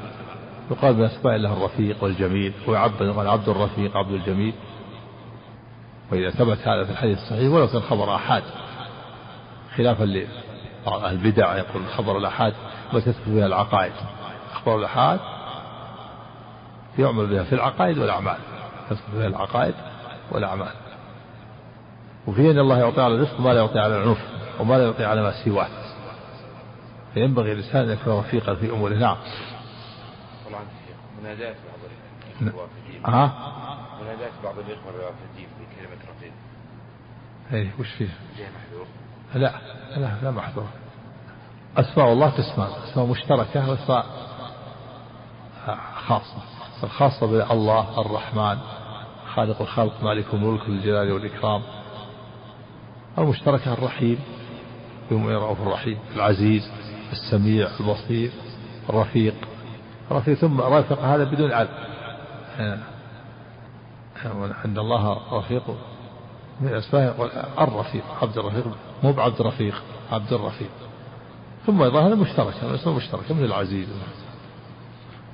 يقال من أسماء الله الرفيق والجميل ويعبد قال عبد الرفيق عبد الجميل. وإذا ثبت هذا في الحديث الصحيح ولو كان خبر أحاد خلافا لبعض أهل البدع يقول خبر الأحاد ما تثبت بها العقائد. أخبار الأحاد يعمل بها في العقائد والأعمال. تثبت بها العقائد والأعمال. وفي أن الله يعطي على الرزق ما لا يعطي على العنف وما لا يعطي على ما سواه. فينبغي الإنسان أن يكون رفيقا في أموره. نعم. طبعا منادات بعض. الوافدين ها منادات بعض الإخوة الوافدين بكلمة رفيق إيه وش فيه؟ جاي محذور. لا لا لا محظور أسماء الله تسمى أسماء مشتركة وأسماء خاصة. الخاصة بالله الرحمن خالق الخلق مالك الملك ذو الجلال والإكرام. المشتركة الرحيم يوم يرعوف الرحيم العزيز السميع البصير الرفيق. الرفيق ثم رافق هذا بدون عدل عند الله رفيق من أسماء الرفيق عبد الرفيق مو بعبد الرفيق عبد الرفيق. ثم أيضا هذا مشترك هذا اسمه مشترك من العزيز.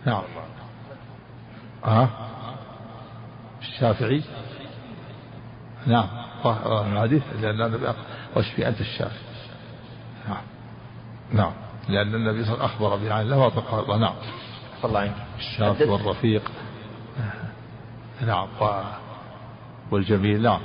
نعم. ها الشافعي. نعم. الحديث لأن النبي واشفي أنت الشافعي نعم. نعم. لأن النبي صلى الله عليه وسلم أخبر بعين الله وأطلق الله. نعم. الله عنك الشافي والرفيق. نعم. والجميل. نعم.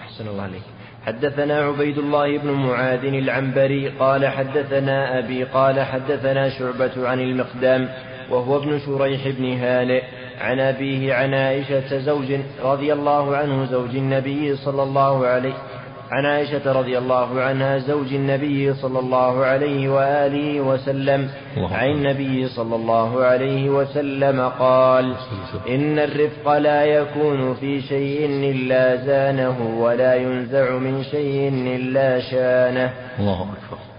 أحسن الله عليك. حدثنا عبيد الله بن معاذ العنبري قال حدثنا أبي قال حدثنا شعبة عن المقدام وهو ابن شريح بن هانئ عن أبيه عن عائشة زوج رضي الله عنه زوج النبي صلى الله عليه عن عائشة رضي الله عنها زوج النبي صلى الله عليه وآله وسلم عن النبي صلى الله عليه وسلم قال إن الرفق لا يكون في شيء إلا زانه ولا ينزع من شيء إلا شانه. الله أكبر.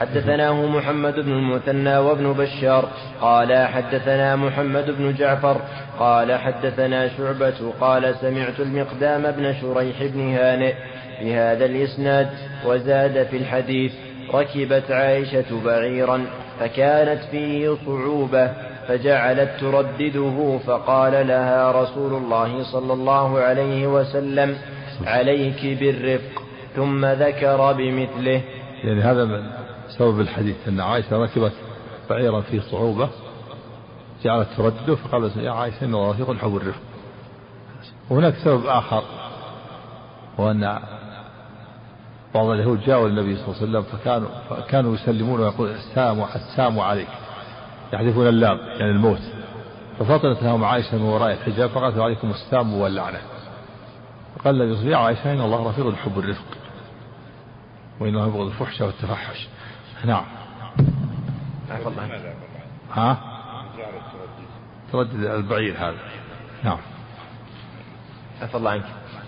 حدثناه محمد بن المثنى وابن بشار قال حدثنا محمد بن جعفر قال حدثنا شعبة قال سمعت المقدام بن شريح بن هانئ بهذا الإسناد وزاد في الحديث ركبت عائشة بعيرا فكانت فيه صعوبة فجعلت تردده فقال لها رسول الله صلى الله عليه وسلم عليك بالرفق ثم ذكر بمثله. يعني هذا سبب الحديث أن عائشة ركبت بعيرا فيه صعوبة جعلت تردده فقالت يا عائشة إن الله رفيق حب الرفق وهناك سبب آخر وأن بعض اليهود جاءوا النبي صلى الله عليه وسلم فكانوا فكانوا يسلمون ويقول السام السام عليك. يحذفون اللام يعني الموت. ففطنت لهم عائشة من وراء الحجاب فقالت عليكم السام واللعنة. فقال النبي صلى الله عليه وسلم يا عائشة إن الله رفيق يحب الرفق وإنه يبغض الفحش والتفحش. نعم. ها؟ تردد البعير هذا. نعم. عفى الله عنك.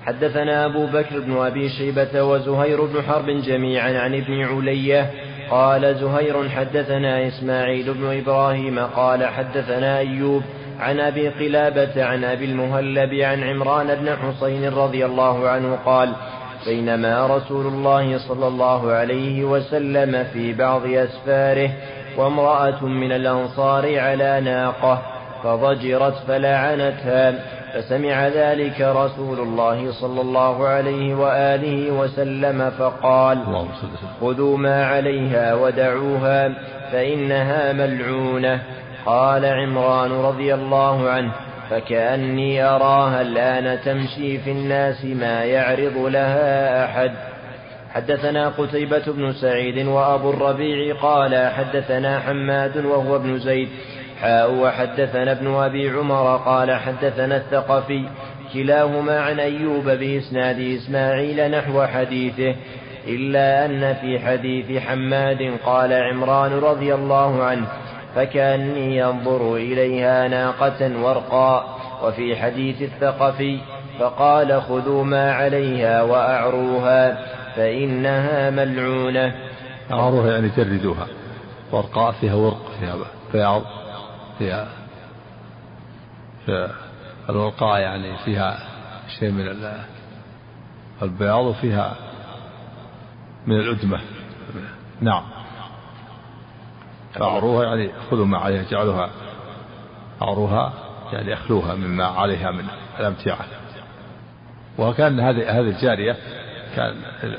حدثنا أبو بكر بن أبي شيبة وزهير بن حرب جميعا عن ابن علية. قال زهير حدثنا إسماعيل بن إبراهيم. قال حدثنا أيوب عن أبي قلابة عن أبي المهلب عن عمران بن حسين رضي الله عنه قال بينما رسول الله صلى الله عليه وسلم في بعض أسفاره وامرأة من الأنصار على ناقة فضجرت فلعنتها فسمع ذلك رسول الله صلى الله عليه وآله وسلم فقال خذوا ما عليها ودعوها فإنها ملعونة. قال عمران رضي الله عنه فكأني أراها الآن تمشي في الناس ما يعرض لها أحد. حدثنا قتيبة بن سعيد وأبو الربيع قال حدثنا حماد وهو ابن زيد. حاء وحدثنا ابن أبي عمر قال حدثنا الثقفي. كلاهما عن أيوب بإسناد إسماعيل نحو حديثه. إلا أن في حديث حماد قال عمران رضي الله عنه فكأني ينظر إليها ناقة ورقاء وفي حديث الثقفي فقال خذوا ما عليها وأعروها فإنها ملعونة. أعروها يعني جردوها. ورقاء فيها ورق فيها بياض فيها في الورقاء يعني فيها شيء من البياض وفيها من الأدمة نعم. فأعروها يعني خذوا ما عليها جعلوها أعروها يعني أخلوها مما عليها من الأمتعة. وكان هذه هذه الجارية كان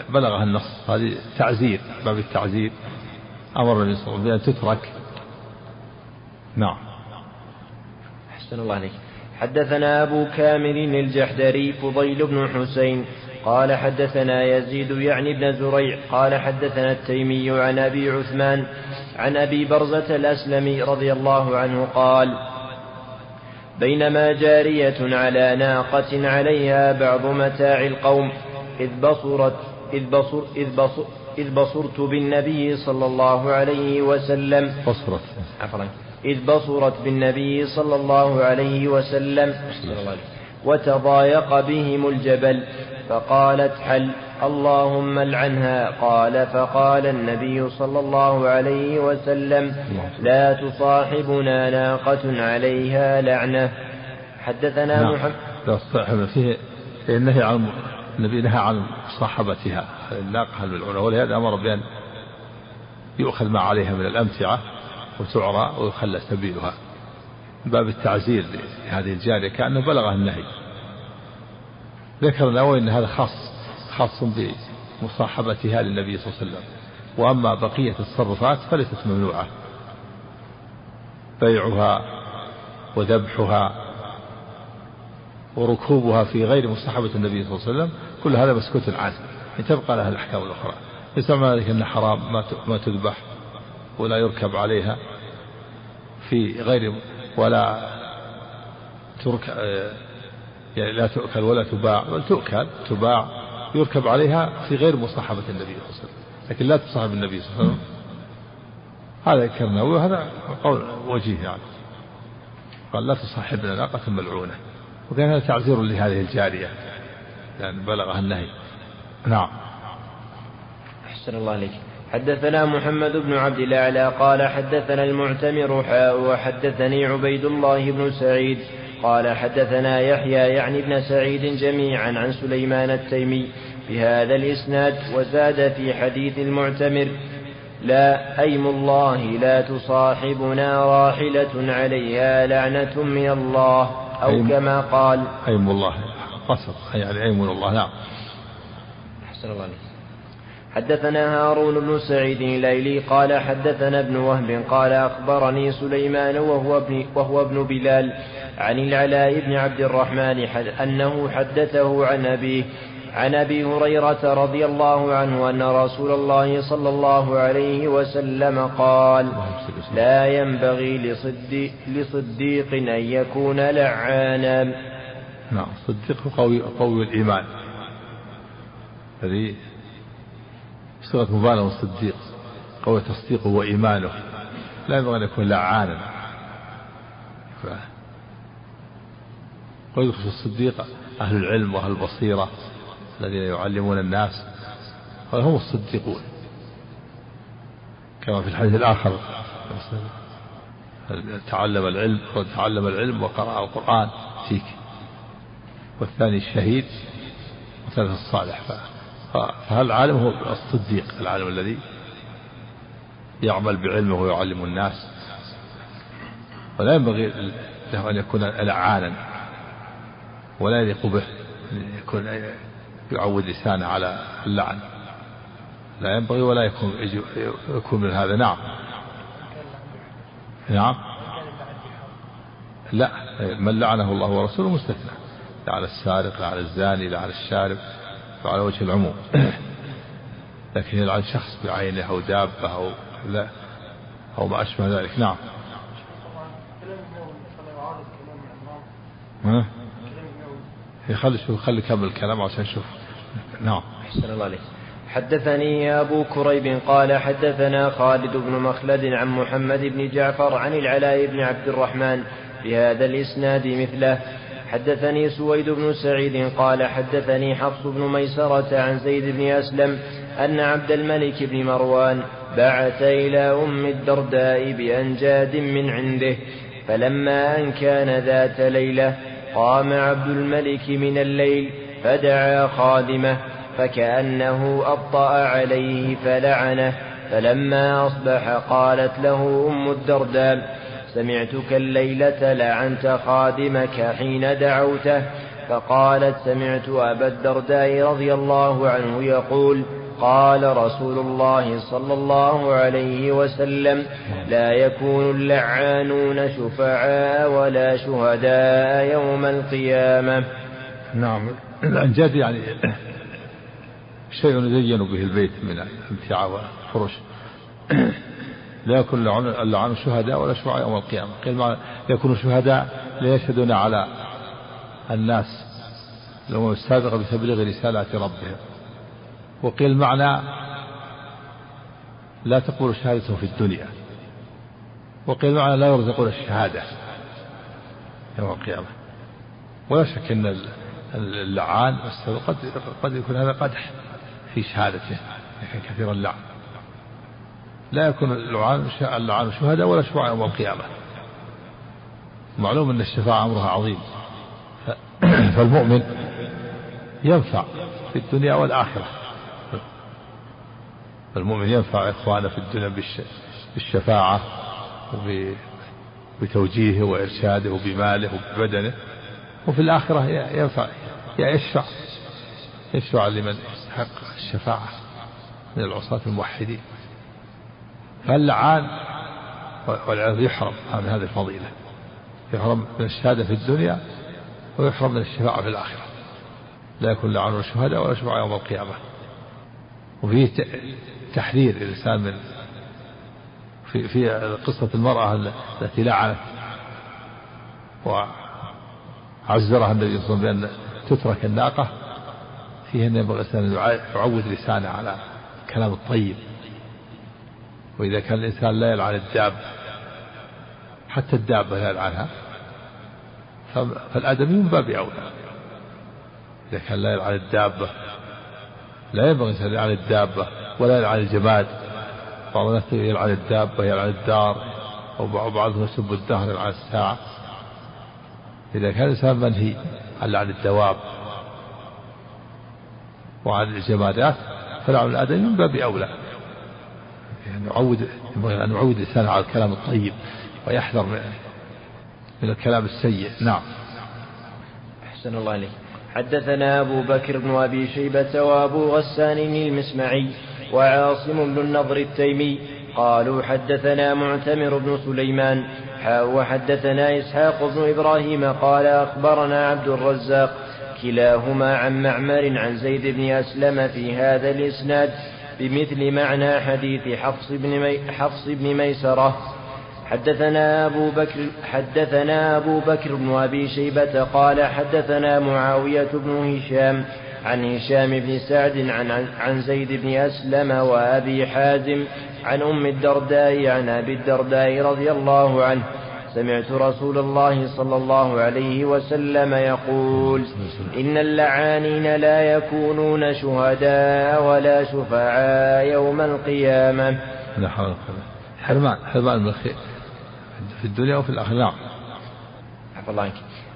بلغها النص هذه تعزير باب التعزير. أمر النبي صلى الله عليه وسلم بأن تترك. نعم. أحسن الله عليك. حدثنا أبو كامل الجحدري فضيل بن حسين قال حدثنا يزيد يعني بن زريع قال حدثنا التيمي عن أبي عثمان عن أبي برزة الأسلمي رضي الله عنه قال بينما جارية على ناقة عليها بعض متاع القوم إذ بصرت إذ بصر إذ بصر إذ بصرت بالنبي صلى الله عليه وسلم. بصرت. عفوا. إذ بصرت بالنبي صلى الله عليه وسلم. وتضايق بهم الجبل. فقالت حل اللهم العنها؟ قال فقال النبي صلى الله عليه وسلم لا تصاحبنا ناقة عليها لعنة. حدثنا نعم. محمد فيه النهي عن النبي نهى عن مصاحبتها الناقة الملعونة ولهذا أمر بأن يؤخذ ما عليها من الأمتعة وتعرى ويخلى سبيلها باب التعزير لهذه الجارية كأنه بلغها النهي. ذكر النووي أن هذا خاص خاص بمصاحبتها للنبي صلى الله عليه وسلم. وأما بقية التصرفات فليست ممنوعة. بيعها وذبحها وركوبها في غير مصاحبة النبي صلى الله عليه وسلم كل هذا مسكوت عنه تبقى لها الأحكام الأخرى. ليس معنى ذلك أن حرام ما تذبح ولا يركب عليها في غير ولا ترك يعني لا تؤكل ولا تباع. بل تؤكل تباع يركب عليها في غير مصاحبة النبي صلى الله عليه وسلم لكن لا تصاحب النبي صلى الله عليه وسلم. هذا كرنا وهذا قول وجيه يعني. قال لا تصاحبنا ناقة ملعونة. وكان هذا تعذير لهذه الجارية لأن يعني بلغها النهي. نعم. أحسن الله عليك. حدثنا محمد بن عبد الأعلى قال حدثنا المعتمر حاء وحدثني عبيد الله بن سعيد قال حدثنا يحيى يعني بن سعيد جميعا عن سليمان التيمي بهذا الإسناد وزاد في حديث المعتمر لا أيم الله لا تصاحبنا راحلة عليها لعنة من الله أو أيم كما قال. أيم الله قصر يعني أيم الله نعم. أحسن الله عليك. حدثنا هارون بن سعيد الليلي قال حدثنا ابن وهب قال أخبرني سليمان وهو ابن, وهو ابن بلال عن العلاء بن عبد الرحمن أنه حدثه عن أبيه عن أبي هريرة رضي الله عنه أن رسول الله صلى الله عليه وسلم قال لا ينبغي لصديق, لصديق أن يكون لعانا. نعم صديق قوي قوي الإيمان. هذه صيغه مبالغة الصديق قوي تصديقه وإيمانه. لا ينبغي أن يكون لعانا. ويدخل الصديق أهل العلم وأهل البصيرة الذين يعلمون الناس هم الصديقون. كما في الحديث الآخر تعلم العلم تعلم العلم وقرأ القرآن فيك. والثاني الشهيد والثالث الصالح. فهذا العالم هو الصديق العالم الذي يعمل بعلمه ويعلم الناس. ولا ينبغي له أن يكون لعانا ولا يليق به. يكون يعود لسانه على اللعن. لا ينبغي ولا يكون يكون من هذا. نعم. نعم. لا. من لعنه الله ورسوله مستثنى. لعن السارق لعن الزاني لعن الشارب وعلى وجه العموم. لكن يلعن شخص بعينه أو دابة أو لا أو ما أشبه ذلك. نعم. ها؟ يخلي شوف خلي كمل الكلام عشان نشوف نعم. أحسن الله عليك. حدثني أبو كريب قال حدثنا خالد بن مخلد عن محمد بن جعفر عن العلاء بن عبد الرحمن بهذا الإسناد مثله. حدثني سويد بن سعيد قال حدثني حفص بن ميسرة عن زيد بن أسلم أن عبد الملك بن مروان بعث إلى أم الدرداء بأنجاد من عنده فلما أن كان ذات ليلة قام عبد الملك من الليل فدعا خادمه فكأنه أبطأ عليه فلعنه فلما أصبح قالت له أم الدرداء سمعتك الليلة لعنت خادمك حين دعوته؟ فقالت سمعت أبا الدرداء رضي الله عنه يقول قال رسول الله صلى الله عليه وسلم لا يكون اللعانون شفعاء ولا شهداء يوم القيامة. نعم. الأنجاد يعني شيء يزين به البيت من الامتعة والفرش لا يكون اللعان شهداء ولا شفعاء يوم القيامة. قيل ما يكون شهداء ليشهدون على الناس. الأمم السابقة بتبليغ رسالات ربهم. وقيل معنى لا تقبل شهادتهم في الدنيا. وقيل معنى لا يرزقون الشهادة يوم القيامة. ولا شك أن اللعان قد قد يكون هذا قدح في شهادته لكن كثير اللعن. لا يكون اللعان اللعان شهداء ولا شفعاء يوم القيامة. معلوم أن الشفاعة أمرها عظيم. فالمؤمن ينفع في الدنيا والآخرة. المؤمن ينفع إخوانه في الدنيا بالشفاعة وبتوجيهه وإرشاده وبماله وببدنه وفي الآخرة ينفع يشفع يشفع لمن يستحق الشفاعة من العصاة الموحدين. فاللعان والعياذ يحرم من هذه الفضيلة. يحرم من الشهادة في الدنيا ويحرم من الشفاعة في الآخرة. لا يكون لعن الشهداء ولا شفاعة يوم القيامة. وفيه تحذير الإنسان من في في قصة المرأة التي لعنت وعزرها النبي صلى الله عليه وسلم بأن تترك الناقة فيه أن ينبغي الإنسان أن يعود لسانه على الكلام الطيب. وإذا كان الإنسان لا يلعن الدابة حتى الدابة لا يلعنها فالآدمي من باب أولى. إذا كان لا يلعن الدابة لا ينبغي الإنسان يلعن الدابة. ولا يلعن الجماد. بعض الناس يلعن الدابة يلعن الدار وبعضهم يسب الدهر يلعن الساعة. إذا كان الإنسان منهي عن لعن الدواب وعن الجمادات فلعن الآدمي من باب أولى. يعود ينبغي أن يعود الإنسان على الكلام الطيب ويحذر من الكلام السيء. نعم. أحسن الله عليك حدثنا أبو بكر بن أبي شيبة وأبو غسان المسمعي. وعاصم بن النضر التيمي قالوا حدثنا معتمر بن سليمان وحدثنا إسحاق بن إبراهيم قال أخبرنا عبد الرزاق كلاهما عن معمر عن زيد بن أسلم في هذا الإسناد بمثل معنى حديث حفص بن, مي حفص بن ميسرة. حدثنا أبو بكر حدثنا أبو بكر بن أبي شيبة قال حدثنا معاوية بن هشام عن هشام بن سعد عن, عن زيد بن أسلم وأبي حازم عن أم الدرداء عن أبي الدرداء رضي الله عنه. سمعت رسول الله صلى الله عليه وسلم يقول إن اللعانين لا يكونون شهداء ولا شفعاء يوم القيامة. حرمان حرمان في الدنيا وفي الآخرة. نعم. عفى الله عنك.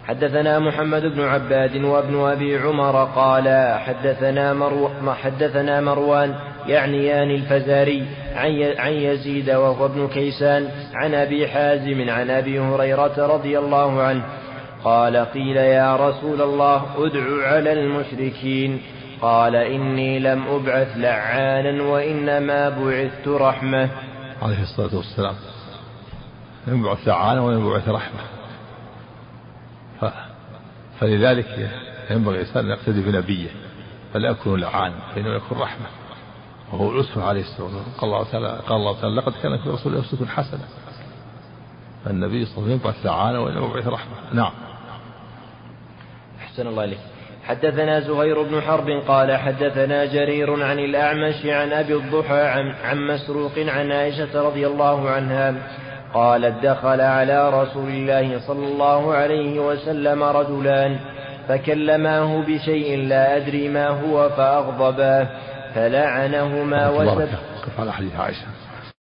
حدثنا محمد بن عباد وابن أبي عمر قال حدثنا, مرو حدثنا مروان يعنيان الفزاري عن يزيد وهو ابن كيسان عن أبي حازم عن أبي هريرة رضي الله عنه قال قيل يا رسول الله ادع على المشركين. قال إني لم أبعث لعانا وإنما بعثت رحمة. عليه الصلاة والسلام. ينبعث لعانا وينبعث رحمة. فلذلك ينبغي الإنسان أن يقتدي بنبيه فلا يكون لعانا فإنه يكون رحمة. وهو الأسوة عليه الصلاة والسلام قال الله تعالى قال الله تعالى لقد كان في رسول أسوة حسنة. فالنبي صلى الله عليه وسلم يبعث لعانا وإنما يبعث رحمة. نعم. أحسن الله إليك. حدثنا زهير بن حرب قال حدثنا جرير عن الأعمش عن أبي الضحى عن, عن مسروق عن عائشة رضي الله عنها قالت دخل على رسول الله صلى الله عليه وسلم رجلان فكلماه بشيء لا أدري ما هو فأغضباه فلعنهما وسب على حديث عائشة.